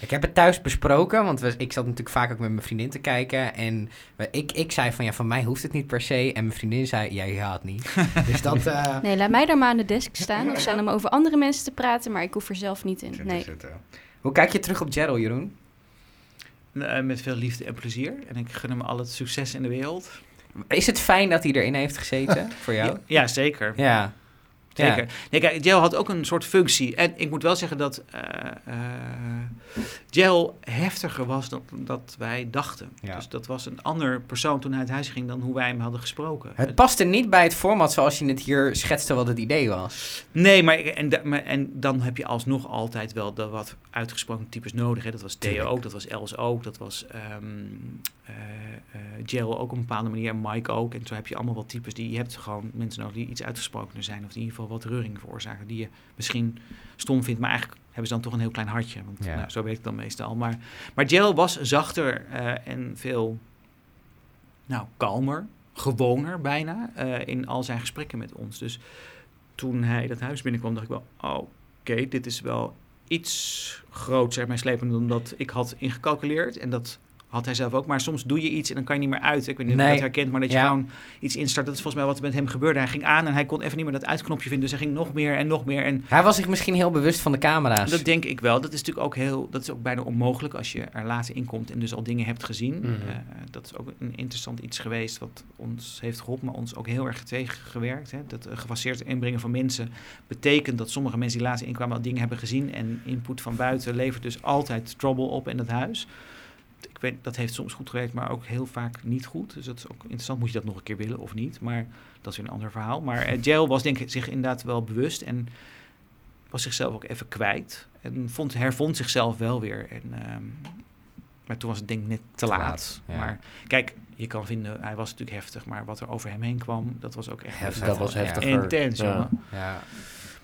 Ik heb het thuis besproken, want we, ik zat natuurlijk vaak ook met mijn vriendin te kijken. En we- ik, ik zei van ja, van mij hoeft het niet per se. En mijn vriendin zei, jij ja, het niet. dus dat... eh, Nee, laat mij daar maar aan de desk staan of staan om over andere mensen te praten, maar ik hoef er zelf niet in. Nee. Hoe kijk je terug op Gerald, Jeroen? Eh, met veel liefde en plezier. En ik gun hem al het succes in de wereld. Is het fijn dat hij erin heeft gezeten voor jou? Ja, ja, zeker. Ja. Zeker. Nee, kijk, Gel had ook een soort functie. En ik moet wel zeggen dat eh eh, Gel heftiger was dan dat wij dachten. Ja. Dus dat was een ander persoon toen hij uit huis ging dan hoe wij hem hadden gesproken. Het paste niet bij het format zoals je het hier schetste wat het idee was. Nee, maar, en, maar en dan heb je alsnog altijd wel de wat uitgesproken types nodig. Hè. Dat was Theo ook, dat was Els ook, dat was ehm eh, eh, Gel ook op een bepaalde manier en Mike ook. En zo heb je allemaal wel types die je hebt gewoon mensen nodig die iets uitgesprokener zijn. Of die in ieder geval wat reuring veroorzaken. Die je misschien stom vindt, maar eigenlijk hebben ze dan toch een heel klein hartje. Want Ja. nou, zo werkt het dan meestal. Maar, maar Gel was zachter eh, en veel nou, kalmer, gewoner bijna in al zijn gesprekken met ons. Dus toen hij dat huis binnenkwam, dacht ik wel, oh, oké, dit is wel iets groter en meeslepender dan dat ik had ingecalculeerd. En dat had hij zelf ook. Maar soms doe je iets en dan kan je niet meer uit. Ik weet niet of je Nee. dat herkent, maar dat je Ja. gewoon iets instart. Dat is volgens mij wat er met hem gebeurde. Hij ging aan en hij kon even niet meer dat uitknopje vinden. Dus hij ging nog meer en nog meer. En Hij was zich misschien heel bewust van de camera's. dat denk ik wel. Dat is natuurlijk ook heel, dat is ook bijna onmogelijk als je er later in komt en dus al dingen hebt gezien. Mhm. Eh, dat is ook een interessant iets geweest wat ons heeft geholpen, maar ons ook heel erg tegengewerkt. Hè. Dat uh, gefaseerd inbrengen van mensen betekent dat sommige mensen die later inkwamen al dingen hebben gezien en input van buiten levert dus altijd trouble op in het huis. Ik weet, dat heeft soms goed gewerkt, maar ook heel vaak niet goed. Dus dat is ook interessant. Moet je dat nog een keer willen of niet? Maar dat is weer een ander verhaal. Maar eh, Jail was denk ik zich inderdaad wel bewust en was zichzelf ook even kwijt. En vond, hervond zichzelf wel weer. En, ehm, maar toen was het denk ik net te, laat. laat, ja. Maar kijk, je kan vinden, hij was natuurlijk heftig. Maar wat er over hem heen kwam, dat was ook echt Heftig. Dat was. Ja.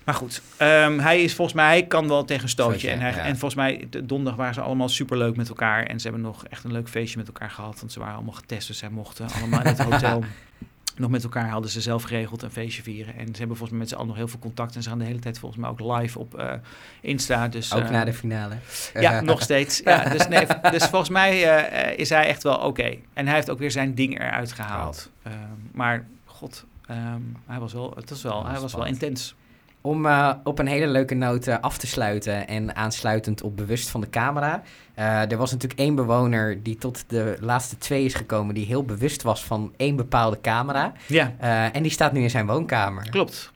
Maar goed, ehm, hij is volgens mij, hij kan wel tegen stootje. En, hij, ja. en volgens mij, de donderdag waren ze allemaal superleuk met elkaar. En ze hebben nog echt een leuk feestje met elkaar gehad. Want ze waren allemaal getest, dus zij mochten allemaal in het hotel. Nog met elkaar hadden ze zelf geregeld een feestje vieren. En ze hebben volgens mij met z'n allen nog heel veel contact. En ze gaan de hele tijd volgens mij ook live op eh, Insta. Dus, Ook eh, na de finale. Ja, nog steeds. Ja, dus, nee, dus volgens mij eh, is hij echt wel oké. En hij heeft ook weer zijn ding eruit gehaald. Ehm, maar god, ehm, hij was wel, het was wel, hij was wel intens. Om eh, op een hele leuke noot eh, af te sluiten en aansluitend op bewust van de camera. Eh, er was natuurlijk één bewoner die tot de laatste twee is gekomen, die heel bewust was van één bepaalde camera. Ja, Eh, en die staat nu in zijn woonkamer. klopt.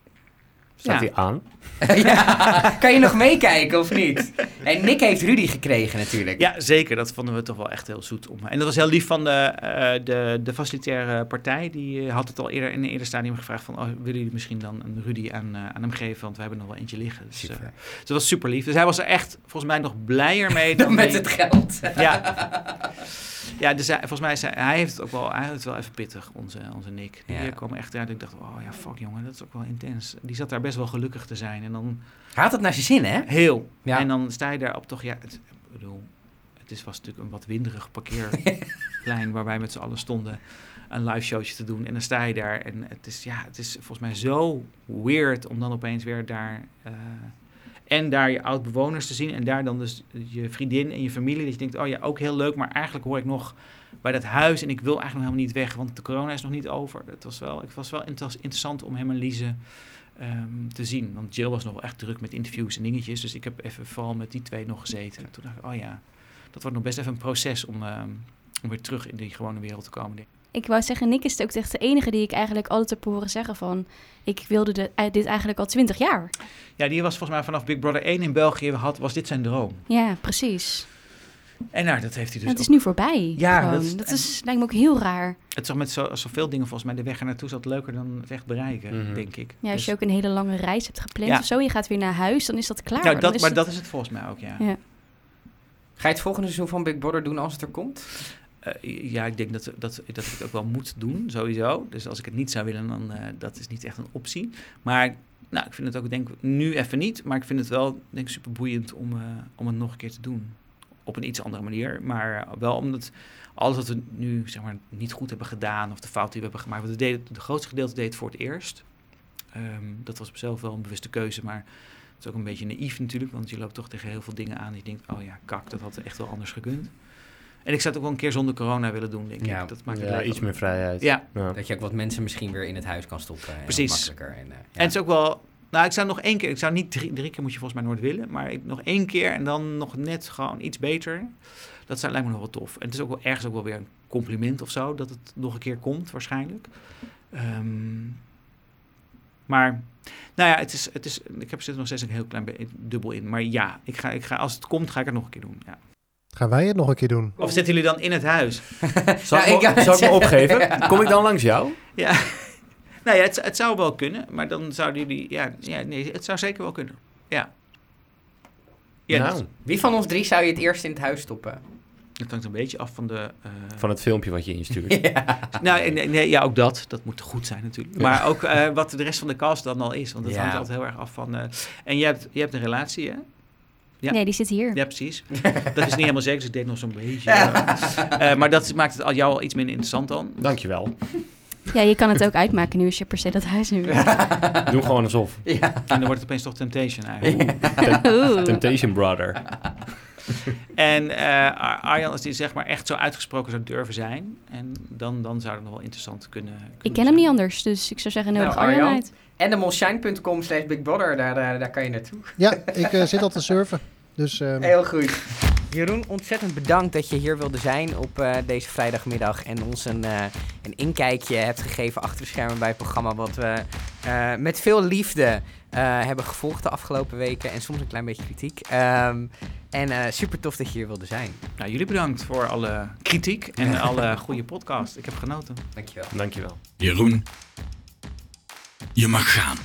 Staat Ja. hij aan? ja, kan je nog meekijken of niet? En Nick heeft Rudy gekregen natuurlijk. Ja, zeker. Dat vonden we toch wel echt heel zoet. Om. En dat was heel lief van de, eh, de, de facilitaire partij. Die had het al eerder in een eerder stadium gevraagd van... Oh, willen jullie misschien dan een Rudy aan, eh, aan hem geven? Want we hebben nog wel eentje liggen. Dus, eh, dus dat was super lief. Dus hij was er echt volgens mij nog blijer mee dan Met mee- het geld. Ja. Ja, dus hij, volgens mij zei hij heeft het ook wel, hij heeft het wel even pittig, onze, onze Nick. Die Ja. kwam echt uit. Ik dacht, oh ja, fuck jongen, dat is ook wel intens. Die zat daar best wel gelukkig te zijn. En dan Hij had het naar zijn zin, hè? heel. Ja. En dan sta je daar op toch, ja, het, ik bedoel, het is, was natuurlijk een wat winderig parkeerplein waar wij met z'n allen stonden een live showtje te doen. En dan sta je daar en het is, ja, het is volgens mij zo weird om dan opeens weer daar... eh, en daar je oud-bewoners te zien en daar dan dus je vriendin en je familie. Dat je denkt, oh ja, ook heel leuk, maar eigenlijk hoor ik nog bij dat huis en ik wil eigenlijk nog helemaal niet weg, want de corona is nog niet over. Het was wel, het was wel inter- interessant om hem en Lise ehm, te zien. Want Jill was nog wel echt druk met interviews en dingetjes, dus ik heb even vooral met die twee nog gezeten. En toen dacht ik, oh ja, dat wordt nog best even een proces om, ehm, om weer terug in die gewone wereld te komen. denk ik. Ik wou zeggen, Nick is ook echt de enige die ik eigenlijk altijd heb horen zeggen van... ik wilde de, eh, dit eigenlijk al twintig jaar. Ja, die was volgens mij vanaf Big Brother 1 in België, had, was dit zijn droom. Ja, precies. En nou, dat heeft hij dus En het is ook. nu voorbij. Ja, gewoon. dat is- dat is, lijkt me ook heel raar. Het is met zo, zoveel dingen volgens mij, de weg er naartoe zat leuker dan het echt bereiken, Mhm. denk ik. Ja, als Dus- je ook een hele lange reis hebt gepland Ja. of zo... je gaat weer naar huis, dan is dat klaar. Nou, Dan dat, is maar het- dat is het volgens mij ook, ja. Ja. Ga je het volgende seizoen van Big Brother doen als het er komt? Eh, ja, ik denk dat, dat, dat ik het ook wel moet doen, sowieso. Dus als ik het niet zou willen, dan uh, dat is niet echt een optie. Maar nou, ik vind het ook, denk ik, nu even niet. Maar ik vind het wel, denk ik, super boeiend om, uh, om het nog een keer te doen. Op een iets andere manier. Maar wel omdat alles wat we nu zeg maar, niet goed hebben gedaan, of de fout die we hebben gemaakt. Want we deden, de grootste gedeelte deed het voor het eerst. Um, dat was op zichzelf wel een bewuste keuze, maar het is ook een beetje naïef natuurlijk. Want je loopt toch tegen heel veel dingen aan. Die je denkt, oh ja, kak, dat had echt wel anders gekund. En ik zou het ook wel een keer zonder corona willen doen, denk Ja. ik. Dat maakt het Ja, iets meer vrijheid. Ja, Ja. Dat je ook wat mensen misschien weer in het huis kan stoppen. en Precies. En, eh, ja. en het is ook wel... Nou, ik zou nog één keer... Ik zou niet drie, drie keer moet je volgens mij nooit willen. Maar ik, nog één keer en dan nog net gewoon iets beter. Dat zou, lijkt me nog wel tof. En het is ook wel ergens ook wel weer een compliment of zo. Dat het nog een keer komt, waarschijnlijk. Ehm, maar... Nou ja, het is, het is, ik heb er nog steeds een heel klein dubbel in. Maar ja, ik ga, ik ga, als het komt, ga ik het nog een keer doen. Ja. Gaan wij het nog een keer doen? Of zitten jullie dan in het huis? Zal, Nou, ik, ik- me- zal ik me opgeven? Kom ik dan langs jou? Ja, nou ja, het, het zou wel kunnen, maar dan zouden jullie, ja, ja, nee, het zou zeker wel kunnen. Ja. Ja, nou, dat, Wie van ons drie zou je het eerst in het huis stoppen? dat hangt een beetje af van de. eh, van het filmpje wat je instuurt. ja. nou, nee, nee, ja, ook dat. Dat moet goed zijn natuurlijk. Maar ook eh, wat de rest van de cast dan al is, want dat Ja. hangt altijd heel erg af van. eh, en je hebt, je hebt een relatie, hè? Ja. Nee, die zit hier. Ja, precies. Dat is niet helemaal zeker, dus ik deed nog zo'n beetje. maar dat maakt het al jou al iets minder interessant dan. Dankjewel. Ja, je kan het ook uitmaken nu als je per se dat huis nu wil. Doe gewoon alsof. ja. En dan wordt het opeens toch Temptation eigenlijk. Oeh. Temptation Brother. En eh, Ar- Arjan, als die zeg maar echt zo uitgesproken zou durven zijn, en dan, dan zou het nog wel interessant kunnen. Ik kunnen ken hem niet anders, dus ik zou zeggen, nodig Nou, Arjan Arjan. uit. Endemolshine.com slash Big Brother, daar, daar, daar kan je naartoe. Ja, ik eh, zit al te surfen. Dus ehm, Heel goed. Jeroen, ontzettend bedankt dat je hier wilde zijn op eh, deze vrijdagmiddag en ons een, eh, een inkijkje hebt gegeven achter de schermen bij het programma wat we eh, met veel liefde eh, hebben gevolgd de afgelopen weken en soms een klein beetje kritiek. Ehm, en eh, super tof dat je hier wilde zijn. Nou, jullie bedankt voor alle kritiek en alle goede podcast. Ik heb genoten. Dankjewel. Dankjewel. Jeroen, je mag gaan.